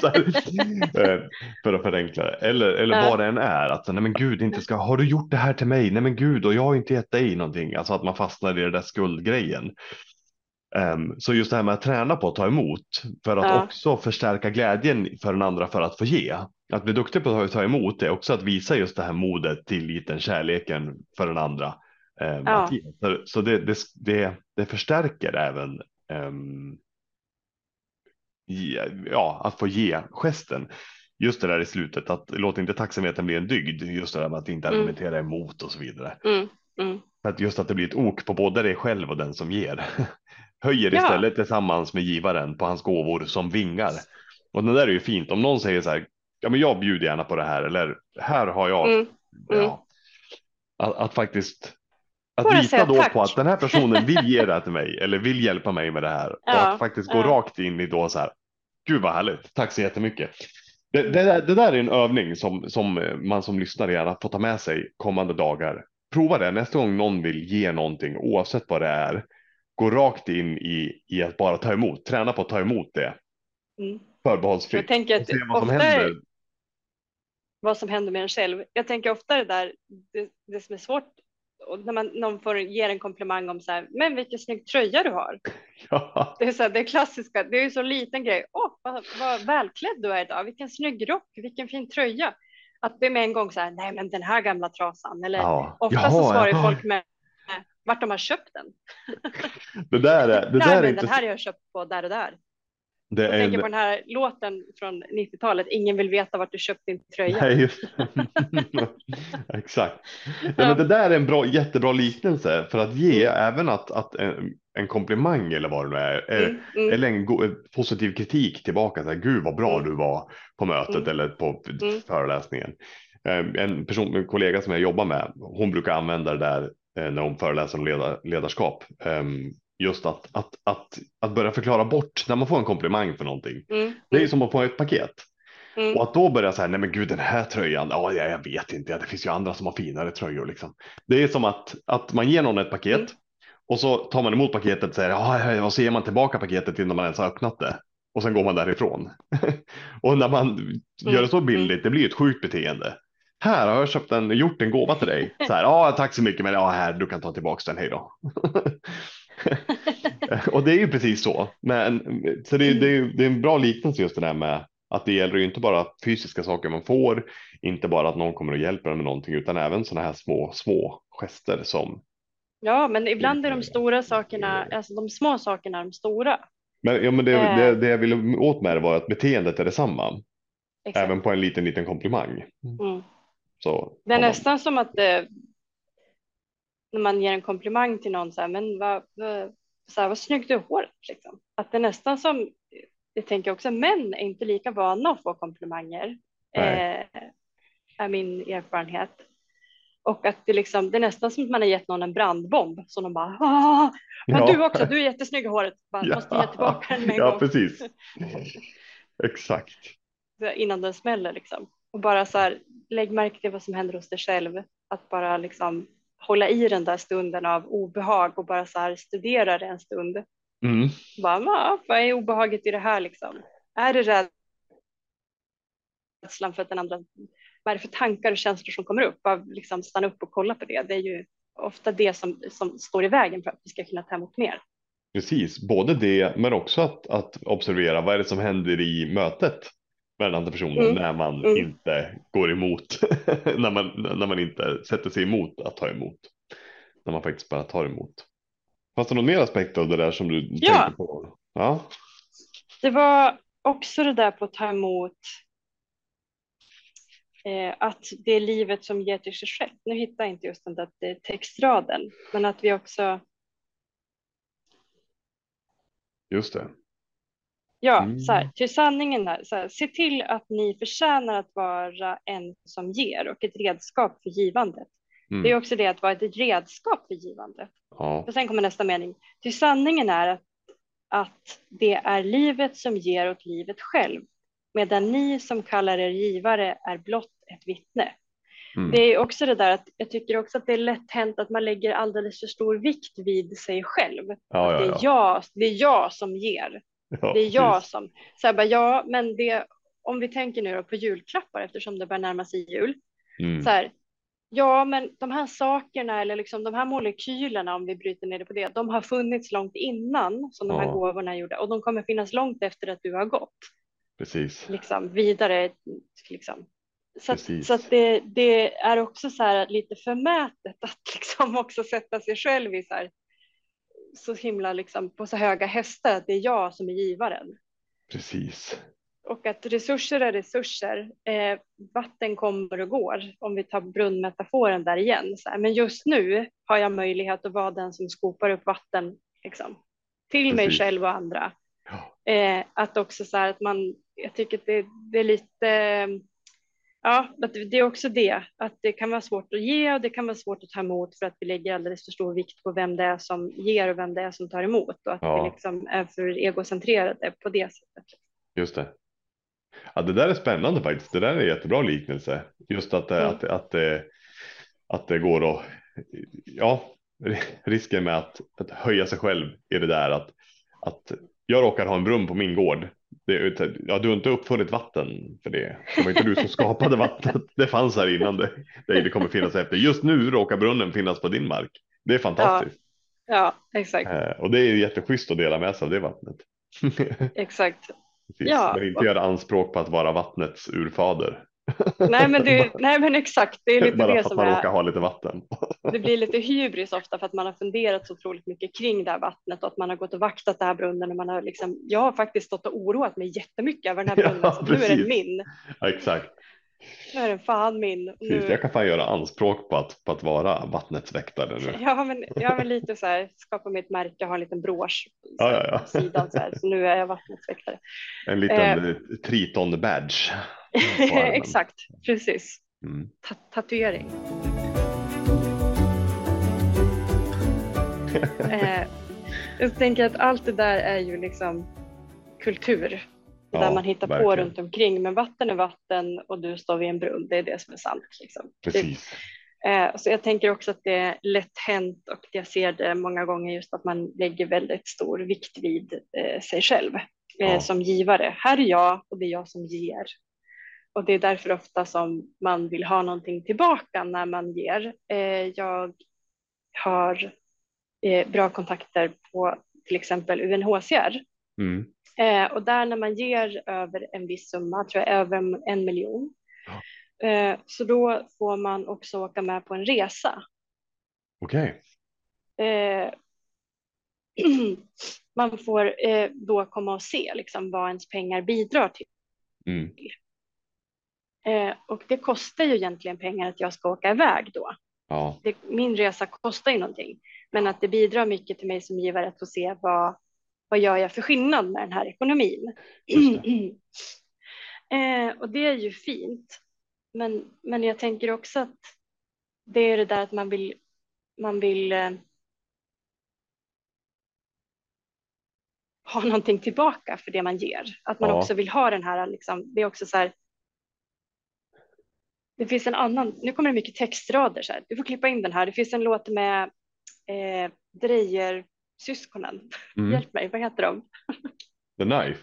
här, eh, för att förenkla det. Eller, eller Ja. vad det än är. Att nej, men gud, inte ska. Har du gjort det här till mig? Nej, men gud, och jag har inte gett dig någonting. Alltså att man fastnar i det där skuldgrejen. Ehm, så just det här med att träna på att ta emot för att Ja. också förstärka glädjen för den andra för att få ge. Att bli duktig på att ta emot är också att visa just det här modet, tilliten, kärleken för den andra. ehm, Ja. att ge. Så, så det, det, det, det förstärker även ehm, ge- ja, att få ge gesten. Just det där i slutet, att låt inte tacksamheten bli en dygd. Just det där med att inte Mm. argumentera emot och så vidare. Mm. Mm. Att just att det blir ett ok på både dig själv och den som ger. Höjer Ja. istället tillsammans med givaren på hans gåvor som vingar. Och det där är ju fint. Om någon säger så här, ja men jag bjuder gärna på det här eller här har jag. Mm. Mm. Ja. Att, att faktiskt att Bara lita då tack. på att den här personen vill ge det här till mig eller vill hjälpa mig med det här. och Ja, att faktiskt gå ja. rakt in i då så här, gud vad härligt, tack så jättemycket. Det, det, där, det där är en övning som, som man som lyssnar gärna får ta med sig kommande dagar. Prova det nästa gång någon vill ge någonting oavsett vad det är. Gå rakt in i, i att bara ta emot, träna på att ta emot det Mm. förbehållsfritt. Jag tänker att se vad som är- händer. vad som händer med en själv. Jag tänker ofta det där, det, det som är svårt, och när man, någon får ger en komplimang om så här, men vilken snygg tröja du har. Ja, Det är så här, det klassiska, det är ju så liten grej. Åh, vad, vad välklädd du är idag, vilken snygg rock, vilken fin tröja. Att det är med en gång så här, nej men den här gamla trasan. Eller ja. ofta så svarar jaha. folk med vart de har köpt den. Det där är, det där är inte den här har jag köpt på där och där. det Jag är tänker på den här låten från 90-talet, ingen vill veta vart du köpt din tröja. Nej, just Exakt. Ja, men det där är en bra, jättebra liknelse för att ge även att, att en, en komplimang eller vad det nu är, Mm, mm, eller en go- positiv kritik tillbaka. Så här, Gud vad bra Mm. du var på mötet Mm. eller på Mm. föreläsningen. Eh, En person, en kollega som jag jobbar med, hon brukar använda det där när hon föreläser om leda, ledarskap. Ehm, just att, att, att, att börja förklara bort när man får en komplimang för någonting. Mm. Det är som att få ett paket. Mm. Och att då börja säga, nej men gud den här tröjan, ja jag, vet inte, ja, det finns ju andra som har finare tröjor liksom. Det är som att, att man ger någon ett paket Mm. och så tar man emot paketet och säger, ja, och så ger man tillbaka paketet innan man ens har öppnat det. Och sen går man därifrån. och när man gör det så billigt, det blir ett sjukt beteende. Här har jag köpt en, gjort en gåva till dig. Så här, ja tack så mycket, men ja här, du kan ta tillbaka den, hej då. och det är ju precis så. Men, så det, det, är, det är en bra liknelse just det där med att det gäller ju inte bara fysiska saker man får, inte bara att någon kommer och hjälper en med någonting, utan även sådana här små, små gester som. Ja, men ibland är de stora sakerna, alltså de små sakerna de stora. Men, ja, men det, Eh. det, det jag ville åt med det var att beteendet är detsamma, Exakt. även på en liten, liten komplimang. Mm. Så, Det är man- nästan som att det, när man ger en komplimang till någon så här, men vad, vad, så här, vad snyggt du har håret liksom. Att det är nästan som, jag tänker också, män är inte lika vana att få komplimanger. Eh, är min erfarenhet. Och att det liksom, det är nästan som att man har gett någon en brandbomb. Så de bara, ah, men Ja. du också, du är jättesnygg i håret. Bara, Ja. Måste ge tillbaka den med en Ja, gång. precis. Exakt. Innan den smäller liksom. Och bara så här, lägg märke till vad som händer hos dig själv. Att bara liksom hålla i den där stunden av obehag och bara så här studera det en stund. Mm. Bara, "Ja, vad är obehaget i det här liksom? Är det rädslan för att den andra, vad är det för tankar och känslor som kommer upp? Bara liksom stanna upp och kolla på det. Det är ju ofta det som, som står i vägen för att vi ska kunna ta emot mer. Precis, både det men också att, att observera vad är det som händer i mötet med den andra personen Mm. när man Mm. inte går emot, när, man, när man inte sätter sig emot att ta emot. När man faktiskt bara tar emot. Fanns det någon mer aspekt av det där som du Ja. tänkte på? Ja, Det var också det där på att ta emot eh, att det är livet som ger till sig själv. Nu hittar jag inte just den där textraden, men att vi också, just det. Ja, Mm. så här, till sanningen är, så här, se till att ni förtjänar att vara en som ger och ett redskap för givandet. Mm. Det är också det att vara ett redskap för givandet. Ja, Och sen kommer nästa mening. Till sanningen är att, att det är livet som ger åt livet själv, medan ni som kallar er givare är blott ett vittne. mm. Det är också det där att jag tycker också att det är lätt hänt att man lägger alldeles för stor vikt vid sig själv. ja, Det, ja, är ja. jag, det är jag som ger. Ja, Det är jag precis. som... Så här, bara, ja, men det, om vi tänker nu på julklappar eftersom det börjar närma sig jul. Mm. Så här, ja, men de här sakerna eller liksom de här molekylerna, om vi bryter ner det på det, de har funnits långt innan som de här Ja. gåvorna är gjorda och de kommer finnas långt efter att du har gått Precis. liksom, vidare. Liksom. Så, att, så att det, det är också så här lite förmätet att liksom också sätta sig själv i så här så himla liksom på så höga hästar att det är jag som är givaren. Precis. Och att resurser är resurser. Eh, vatten kommer och går. Om vi tar brunnmetaforen där igen. Här, men just nu har jag möjlighet att vara den som skopar upp vatten liksom, till mig Precis. själv och andra. Ja. Eh, att också så här att man, jag tycker att det, det är lite, ja, att det är också det, att det kan vara svårt att ge och det kan vara svårt att ta emot för att vi lägger alldeles för stor vikt på vem det är som ger och vem det är som tar emot och att Ja. vi liksom är för egocentrerade på det sättet. Just det. Ja, det där är spännande faktiskt. Det där är en jättebra liknelse. Just att, Mm. att, att, det- att det går att, ja, risken med att, att höja sig själv är det där att, att jag råkar ha en brunn på min gård. Det, ja, du har inte uppfunnit vatten för det. Det var inte du som skapade vattnet. Det fanns här innan det, det kommer finnas efter. Just nu råkar brunnen finnas på din mark. Det är fantastiskt. Ja, exakt, Eh, Och det är jätteschysst att dela med sig av det vattnet. exakt. Precis. Ja. Men inte göra anspråk på att vara vattnets urfader. Nej men, det, nej men exakt, det är lite Bara det som man råkar är, ha lite vatten. det blir lite hybris ofta för att man har funderat så otroligt mycket kring det här vattnet och att man har gått och vaktat det här brunnen och man har liksom, jag har faktiskt stått och oroat mig jättemycket över den här Ja, brunnen, så nu är den min, Ja, exakt. nu är den fan min. Och Precis. Nu, Jag kan fan göra anspråk på att, på att vara vattnets väktare nu. ja men, ja men lite så här, skapa mig ett märke, ha en liten brosch så Ja, ja, ja. på sidan så här, så nu är jag vattnets väktare. En liten eh, triton badge. På armen. exakt, precis, Mm. Ta tatuering. eh, Jag tänker att allt det där är ju liksom kultur. Ja, där man hittar på verkligen. runt omkring. Men vatten är vatten och du står vid en brunn. Det är det som är sant. Liksom. Det, Precis. eh, så jag tänker också att det är lätt hänt och jag ser det många gånger just att man lägger väldigt stor vikt vid eh, sig själv eh, Ja. som givare. Här är jag och det är jag som ger. Och det är därför ofta som man vill ha någonting tillbaka när man ger. Eh, jag har eh, bra kontakter på till exempel UNHCR. Mm. Eh, och där när man ger över en viss summa, tror jag över en, miljon, eh, så då får man också åka med på en resa. Okej. Eh, man får då komma och se liksom, vad ens pengar bidrar till. Mm. Eh, och det kostar ju egentligen pengar att jag ska åka iväg då. Ja. Det, min resa kostar ju någonting, men att det bidrar mycket till mig som givare att få se vad, vad gör jag för skillnad med den här ekonomin. Just eh, och det är ju fint, men, men jag tänker också att det är det där att man vill, man vill eh, ha någonting tillbaka för det man ger. Att man Ja. också vill ha den här, liksom, det är också så här. Det finns en annan, nu kommer det mycket textrader så här. Du får klippa in den här. Det finns en låt med eh, Drejer-syskonen. Mm. Hjälp mig, vad heter de? The knife.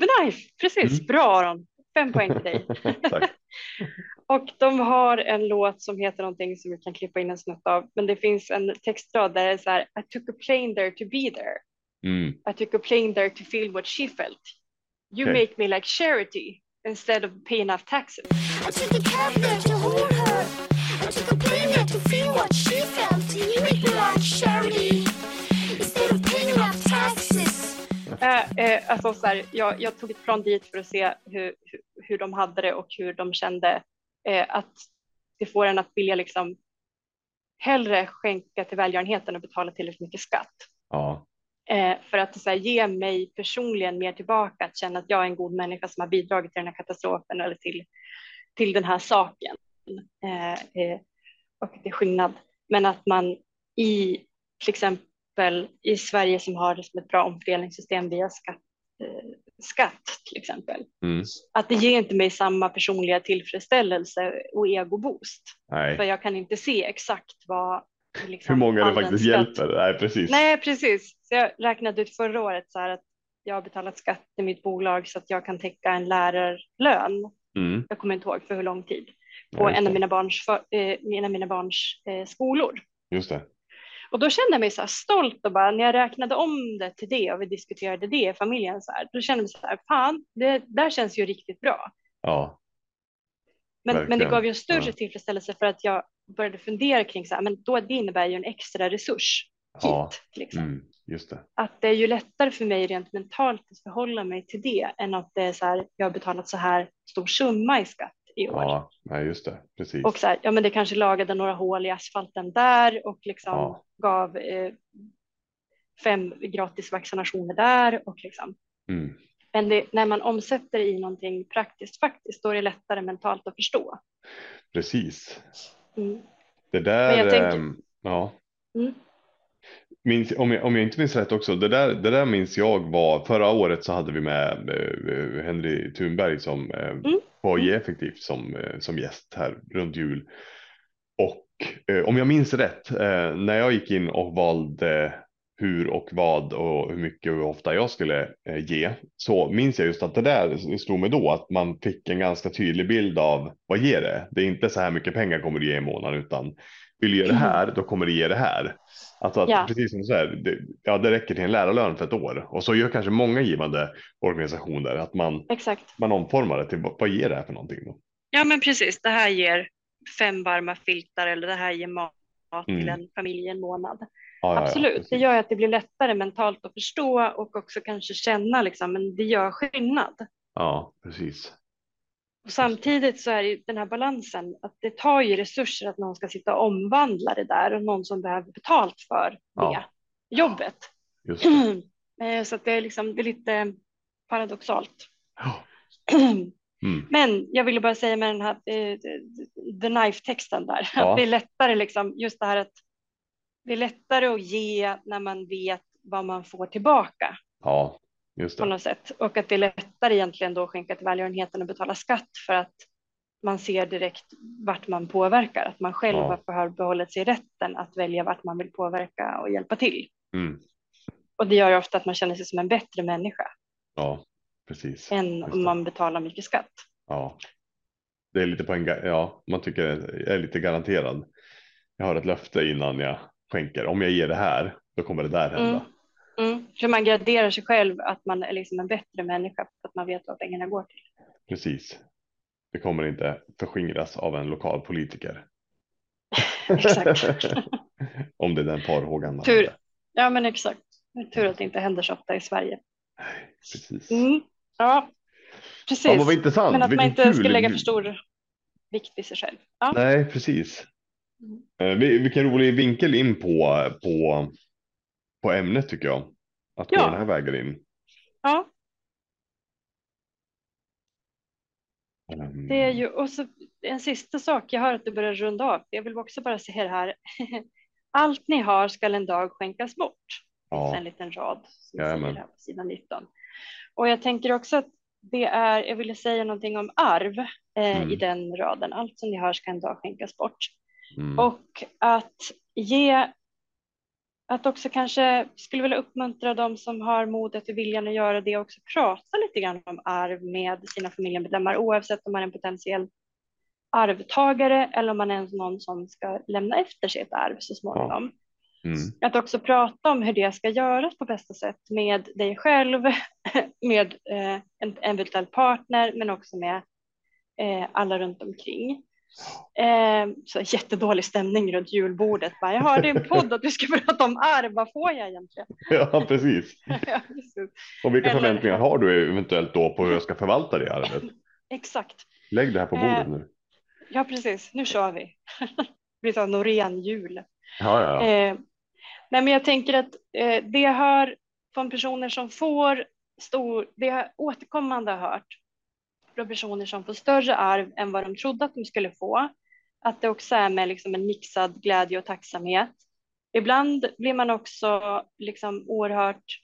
The Knife, precis. Mm. Bra Aron. Fem poäng till dig. Och de har en låt som heter någonting som vi kan klippa in en snutt av. Men det finns en textrad där det är så här. I took a plane there to be there. Mm. I took a plane there to feel what she felt. You Okej. make me like charity instead of pay enough taxes. I took a cab there to hold her. I took a plane there to feel what she felt. You make me like charity instead of paying enough taxes. Eh, eh, alltså så här, jag, jag tog ett plan dit för att se hur, hur, hur de hade det och hur de kände eh, att det får en att vilja liksom hellre skänka till välgörenheten och betala tillräckligt mycket skatt. Ja. Eh, för att så här, ge mig personligen mer tillbaka, att känna att jag är en god människa som har bidragit till den här katastrofen eller till, till den här saken. Eh, eh, och det är skillnad. Men att man i till exempel i Sverige som har det som ett bra omfördelningssystem via skatt, skatt till exempel, Mm. att det ger inte mig samma personliga tillfredsställelse och egoboost. För Nej. jag kan inte se exakt vad liksom, Hur många det faktiskt skatt- hjälper. Nej, precis. Nej, precis. Så jag räknade ut förra året så här att jag har betalat skatt i mitt bolag så att jag kan täcka en lärarlön. Mm. Jag kommer inte ihåg för hur lång tid på Ja, en av mina barns, för, eh, av mina barns eh, skolor. Just det. Och då kände jag mig så här stolt och bara när jag räknade om det till det och vi diskuterade det i familjen så här, då kände jag mig så här, fan, det där känns ju riktigt bra. Ja. Men, men det gav ju en större Ja. tillfredsställelse för att jag började fundera kring så här, men då det innebär ju en extra resurs hit. Ja. Liksom. Mm. Just det. Att det är ju lättare för mig rent mentalt att förhålla mig till det än att det är så här, jag har betalat så här stor summa i skatt i år. Ja. Nej, just det. Precis. Och så här, ja men det kanske lagade några hål i asfalten där och liksom Ja. gav eh, fem gratis vaccinationer där och liksom. Mm. Men det, när man omsätter i någonting praktiskt faktiskt, då är det lättare mentalt att förstå. Precis. Mm. Det där. Tänker- ehm, Ja. Mm. Minns, om, jag, om jag inte minns rätt också, det där, det där minns jag var förra året så hade vi med eh, Henry Thunberg som eh, Mm. på Ge Effektivt som, eh, som gäst här runt jul. Och eh, om jag minns rätt, eh, när jag gick in och valde hur och vad och hur mycket och hur ofta jag skulle eh, ge så minns jag just att det där slog mig då att man fick en ganska tydlig bild av vad ger det? Det är inte så här mycket pengar kommer du ge i månaden utan vill du ge det här då kommer du ge det här. Alltså att Ja. precis som du säger, det, ja, det räcker till en lärarlön för ett år och så gör kanske många givande organisationer att man, Exakt. man omformar det till vad, ger det här för någonting då? Ja men precis, det här ger fem varma filtar eller det här ger mat till Mm. en familj en månad. Ja, ja, ja, Absolut, precis. det gör att det blir lättare mentalt att förstå och också kanske känna liksom, men det gör skillnad. Ja, precis. Och samtidigt så är det ju den här balansen att det tar ju resurser att någon ska sitta och omvandla det där och någon som behöver betalt för det Ja. jobbet. Just det. Eh, så det är liksom det är lite paradoxalt. Ja. Mm. Men jag ville bara säga med den här eh, the knife-texten där, Ja. att det är lättare liksom just det här att det är lättare att ge när man vet vad man får tillbaka Ja, just på det. något sätt. Och att det är lättare egentligen då att skänka till välgörenheten och betala skatt för att man ser direkt vart man påverkar. Att man själv Ja. har behållit sig rätten att välja vart man vill påverka och hjälpa till. Mm. Och det gör ju ofta att man känner sig som en bättre människa Ja, precis. än Just om det. man betalar mycket skatt. Ja. Det är lite på en, ja, man tycker jag är lite garanterad. Jag har ett löfte innan jag skänker. Om jag ger det här, då kommer det där hända. Mm. Mm. För man graderar sig själv att man är liksom en bättre människa för att man vet vad pengarna går till. Precis. Det kommer inte förskingras av en lokal politiker. Exakt. Om det är den farhågan man Tur. hade. Ja men exakt. Tur att det inte händer så ofta i Sverige. Precis. Mm. Ja, precis. Ja, vad intressant. men att man Vilken inte kul- ska lägga för stor vikt vid sig själv. Ja. Nej, precis. Mm. Vi- Vilken rolig vinkel in på, på, på ämnet tycker jag. Att gå Ja. den här vägen in. ja, Ehm, det är ju och så en sista sak. Jag hör att du börjar runda av. Jag vill också bara säga det här. Allt ni har skall en dag skänkas bort. Ja, En liten rad som säger här på sidan 19. Och jag tänker också att det är, jag ville säga någonting om arv eh, Mm. i den raden. Allt som ni har ska en dag skänkas bort. Mm, Och att ge, att också kanske skulle vilja uppmuntra de som har modet och viljan att göra det också prata lite grann om arv med sina familjemedlemmar oavsett om man är en potentiell arvtagare eller om man är någon som ska lämna efter sig ett arv så småningom. mm, Att också prata om hur det ska göras på bästa sätt med dig själv, med eh, en eventuell partner men också med eh, alla runt omkring. Eh, så jättedålig stämning runt julbordet. Bara, jag hörde i en podd att du ska prata om arv, vad får jag egentligen? ja, precis. ja, precis. Och vilka Eller- förväntningar har du eventuellt då på hur jag ska förvalta det arvet? Exakt, Lägg det här på bordet Eh, nu. ja precis, nu kör vi. det blir så Norén jul. Ja, ja, ja. Eh, nej, men jag tänker att eh, det hör från personer som får stor, det jag återkommande har från personer som får större arv än vad de trodde att de skulle få, att det också är med liksom en mixad glädje och tacksamhet. Ibland blir man också liksom oerhört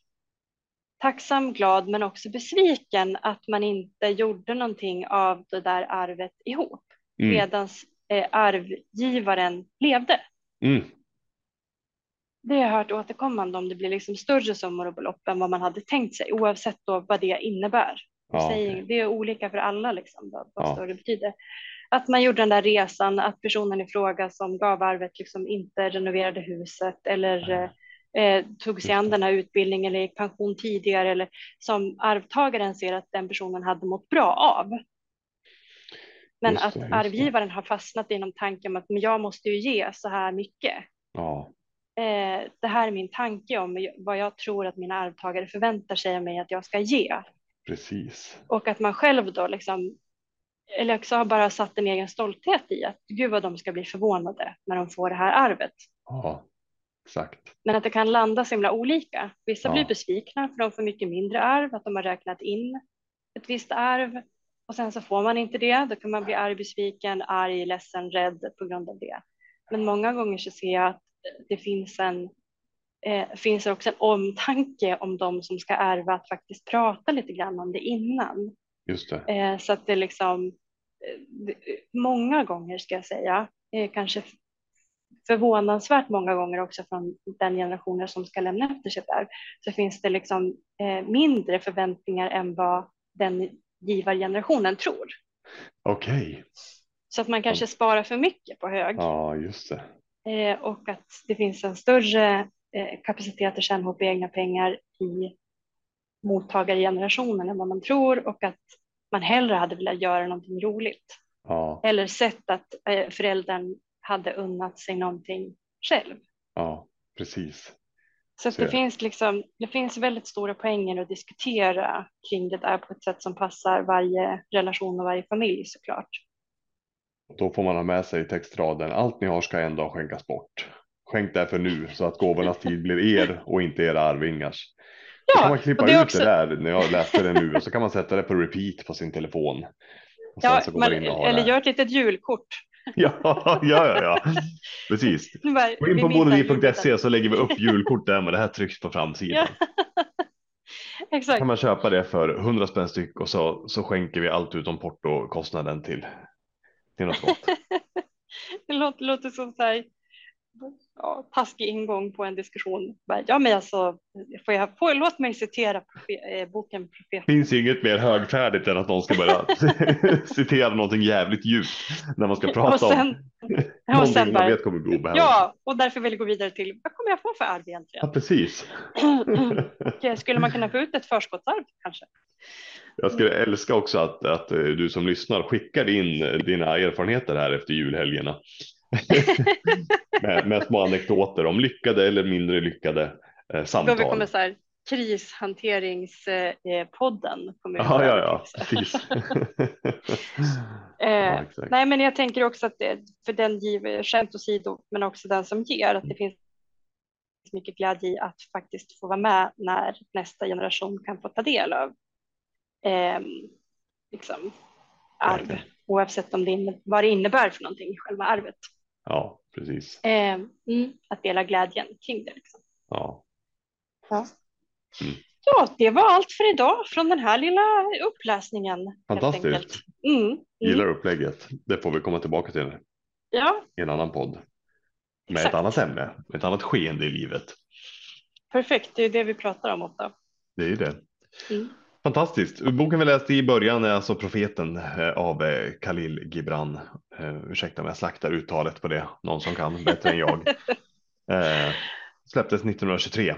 tacksam, glad, men också besviken att man inte gjorde någonting av det där arvet ihop, Mm, medan eh, arvgivaren levde. mm, Det har jag hört återkommande om det blir liksom större summor och belopp än vad man hade tänkt sig, oavsett då vad det innebär. Ja, okej. Det är olika för alla, liksom, vad, vad Ja. större betyder. Att man gjorde den där resan, att personen i fråga som gav arvet liksom inte renoverade huset eller eh, eh, tog sig an den här utbildningen eller gick pension tidigare eller som arvtagaren ser att den personen hade mått bra av. Men att det, det. arvgivaren har fastnat i någon tanke om att men jag måste ju ge så här mycket ja, eh, det här är min tanke om vad jag tror att mina arvtagare förväntar sig av mig att jag ska ge. Precis. Och att man själv då liksom, eller också har bara satt en egen stolthet i att gud vad de ska bli förvånade när de får det här arvet. Ja, exakt. Men att det kan landa så himla olika. Vissa Ja. blir besvikna för de får mycket mindre arv, att de har räknat in ett visst arv och sen så får man inte det. Då kan man bli arg, besviken, arg, ledsen, rädd på grund av det. Men många gånger så ser jag att det finns en eh, finns det också en omtanke om de som ska ärva att faktiskt prata lite grann om det innan. Just det. Eh, så att det liksom eh, många gånger ska jag säga, eh, kanske förvånansvärt många gånger också från den generationen som ska lämna efter sig arv, så finns det liksom eh, mindre förväntningar än vad den givargenerationen tror. Okej. Så att man kanske sparar för mycket på hög Ja, just det. och att det finns en större kapacitet att tjäna ihop egna pengar i mottagargenerationen än vad man tror och att man hellre hade velat göra någonting roligt Ja, eller sett att eh, föräldern hade unnat sig någonting själv. ja, precis. Så Ser. det finns liksom, det finns väldigt stora poänger att diskutera kring det där på ett sätt som passar varje relation och varje familj såklart. Då får man ha med sig textraden. Allt ni har ska en dag skänkas bort. Skänk därför nu så att gåvornas tid blir er och inte era arvingars. Då kan man klippa det ut också- det där när jag läste det nu och så kan man sätta det på repeat på sin telefon. Ja, man, eller det. gör ett litet julkort Ja, ja, ja, ja. precis. Bara, Gå in på missar bolodi.se så lägger vi upp julkort där med det här tryckt på framsidan. Ja. Exakt. kan man köpa det för 100 spänn styck och så, så skänker vi allt utom portokostnaden till, till något gott. Det låter, låter som så här, ja, taskig ingång på en diskussion. Ja, men alltså, får jag, får, låt mig citera profe, eh, boken Profeten. finns ju inget mer högfärdigt än att någon ska börja citera någonting jävligt djupt när man ska Och prata sen, om och någonting sen man bara, vet kommer gå obehagligt. ja, och därför vill jag gå vidare till vad kommer jag få för arv ja, egentligen? precis. Och, eh, Skulle man kunna få ut ett förskottsarv kanske? Jag skulle älska också att, att eh, du som lyssnar skickar in eh, dina erfarenheter här efter julhelgerna. med, med små anekdoter om lyckade eller mindre lyckade eh, Då samtal. vi kommer så här krishanteringspodden. kommer Ja, vara ja, ja, liksom. precis. Eh, ja. Nej, men jag tänker också att det, för den giver, skämt åsido, men också den som ger, att det finns mycket glädje i att faktiskt få vara med när nästa generation kan få ta del av eh, liksom, arv, oavsett om det vad det innebär för någonting, själva arvet. Ja, precis. Eh, mm, att dela glädjen kring det. Liksom. Ja. Ja, det var allt för idag från den här lilla uppläsningen. Fantastiskt. Mm, mm. Gillar upplägget. Det får vi komma tillbaka till Ja, i en annan podd. Med Exakt. ett annat ämne, ett annat skeende i livet. perfekt. Det är det vi pratar om ofta. Det är det. Mm. Fantastiskt. Boken vi läste i början är alltså Profeten eh, av eh, Khalil Gibran. Uh, ursäkta om jag slaktar uttalet på det. Någon som kan bättre än jag. Eh, släpptes 1923.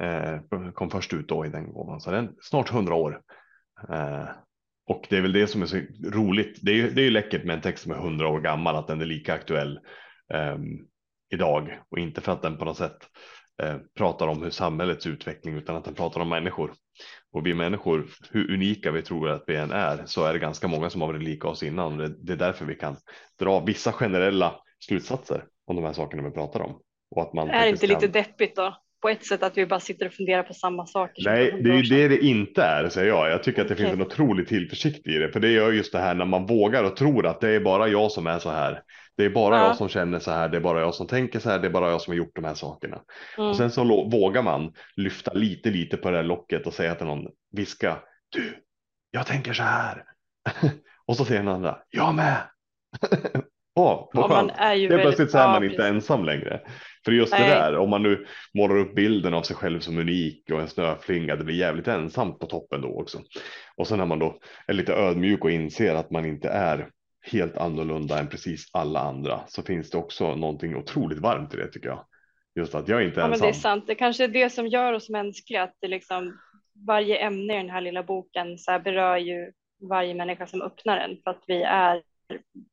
Eh, kom först ut då i den gåvan. Så den är snart 100 år. Eh, och det är väl det som är så roligt. Det är ju, det är ju läckert med en text som är 100 år gammal. Att den är lika aktuell ehm, idag. Och inte för att den på något sätt eh, pratar om hur samhällets utveckling. Utan att den pratar om människor. Och vi människor, hur unika vi tror att vi än är, så är det ganska många som har varit lika oss innan. Det, det är därför vi kan dra vissa generella slutsatser om de här sakerna vi pratar om. Och att man Är det inte lite kan... deppigt då? På ett sätt att vi bara sitter och funderar på samma saker. Nej, det är ju det det inte är, säger jag. Jag tycker att det finns en otrolig tillförsikt i det. För det gör just det här när man vågar och tror att det är bara jag som är så här. Det är bara Ja. jag som känner så här. Det är bara jag som tänker så här. Det är bara jag som har gjort de här sakerna. Mm. Och sen så vågar man lyfta lite, lite på det här locket och säga till någon, viska, du, jag tänker så här. och så säger den andra, jag med. Åh, vad Ja, skönt. är ju Helt väldigt- plötsligt så är man inte ensam längre. För just det Nej. där, om man nu målar upp bilden av sig själv som unik och en snöflinga, det blir jävligt ensamt på toppen då också. Och sen när man då är lite ödmjuk och inser att man inte är helt annorlunda än precis alla andra så finns det också någonting otroligt varmt i det tycker jag. Just att jag inte är Ja, men ensam. det är sant. Det kanske är det som gör oss mänskliga, att det liksom varje ämne i den här lilla boken så här berör ju varje människa som öppnar den för att vi är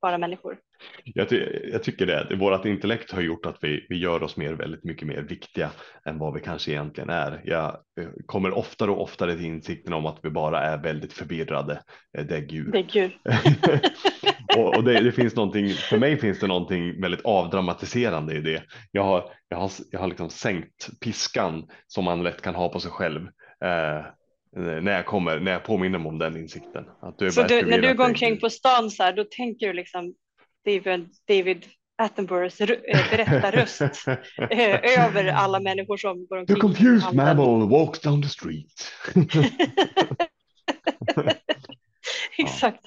bara människor. Jag, ty jag tycker det. Vårt intellekt har gjort att vi, vi gör oss mer, väldigt mycket mer viktiga än vad vi kanske egentligen är. Jag eh, kommer oftare och oftare till insikten om att vi bara är väldigt förvirrade eh, däggdjur. Kul. och och det, det finns någonting, för mig finns det någonting väldigt avdramatiserande i det. Jag har, jag har, jag har liksom sänkt piskan som man lätt kan ha på sig själv. Eh, när jag kommer, när jag påminner mig om den insikten. Att du är Så du, när du går omkring på stan så här, då tänker du liksom David, David Attenboroughs eh, berättarröst eh, över alla människor som går The omkring. confused Handeln. mammal walks down the street. Exakt.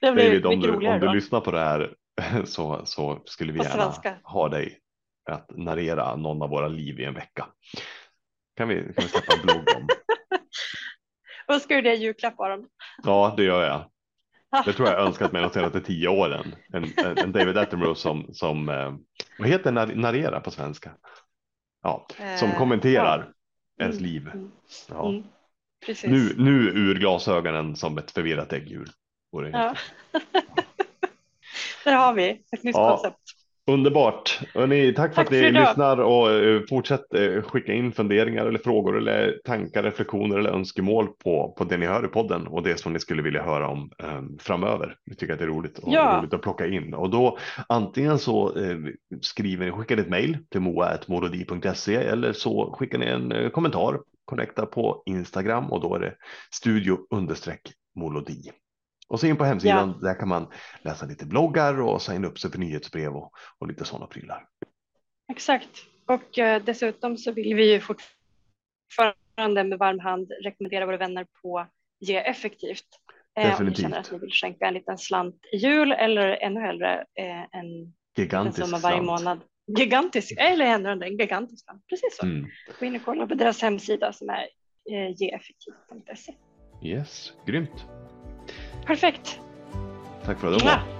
Det blir David, om du, roligare om du då. lyssnar på det här så, så skulle vi På gärna svenska. ha dig att narrera någon av våra liv i en vecka. Kan vi, kan vi släppa en blogg om? Ska du det i julklapp Aron? Ja, det gör jag. Det tror jag önskat mig de senaste tio åren. En, en, David Attenborough som, som eh, vad heter nar, narrera på svenska? Ja, som Eh, kommenterar ja. ens Mm, liv. mm, Ja. mm. Precis. Nu, nu ur glasögonen som ett förvirrat äggdjur. Ja. Där har vi ett nytt koncept. Underbart. Hörrni, tack för Tack att ni för lyssnar och eh, fortsätt eh, skicka in funderingar eller frågor eller tankar, reflektioner eller önskemål på, på det ni hör i podden och det som ni skulle vilja höra om eh, framöver. Vi tycker att det är roligt, och Ja. roligt att plocka in och då antingen så eh, skriver ni, skickar ni ett mejl till moa.morodi.se eller så skickar ni en eh, kommentar, connecta på Instagram och då är det studio understreck molodi. Och så in på hemsidan, där kan man läsa lite bloggar och signa upp sig för nyhetsbrev och, och lite sådana prylar. Exakt. Och eh, dessutom så vill vi ju fortfarande med varm hand rekommendera våra vänner på Ge effektivt. Eh, om ni känner att ni vill skänka en liten slant i jul eller ännu hellre eh, en Gigantisk summa varje slant. månad. Gigantisk, eller ännu hellre en gigantisk slant. Precis så. Mm. Gå in och kolla på deras hemsida som är eh, geeffektivt.se. Yes, grymt. Perfekt. Tack för att du. Mwah.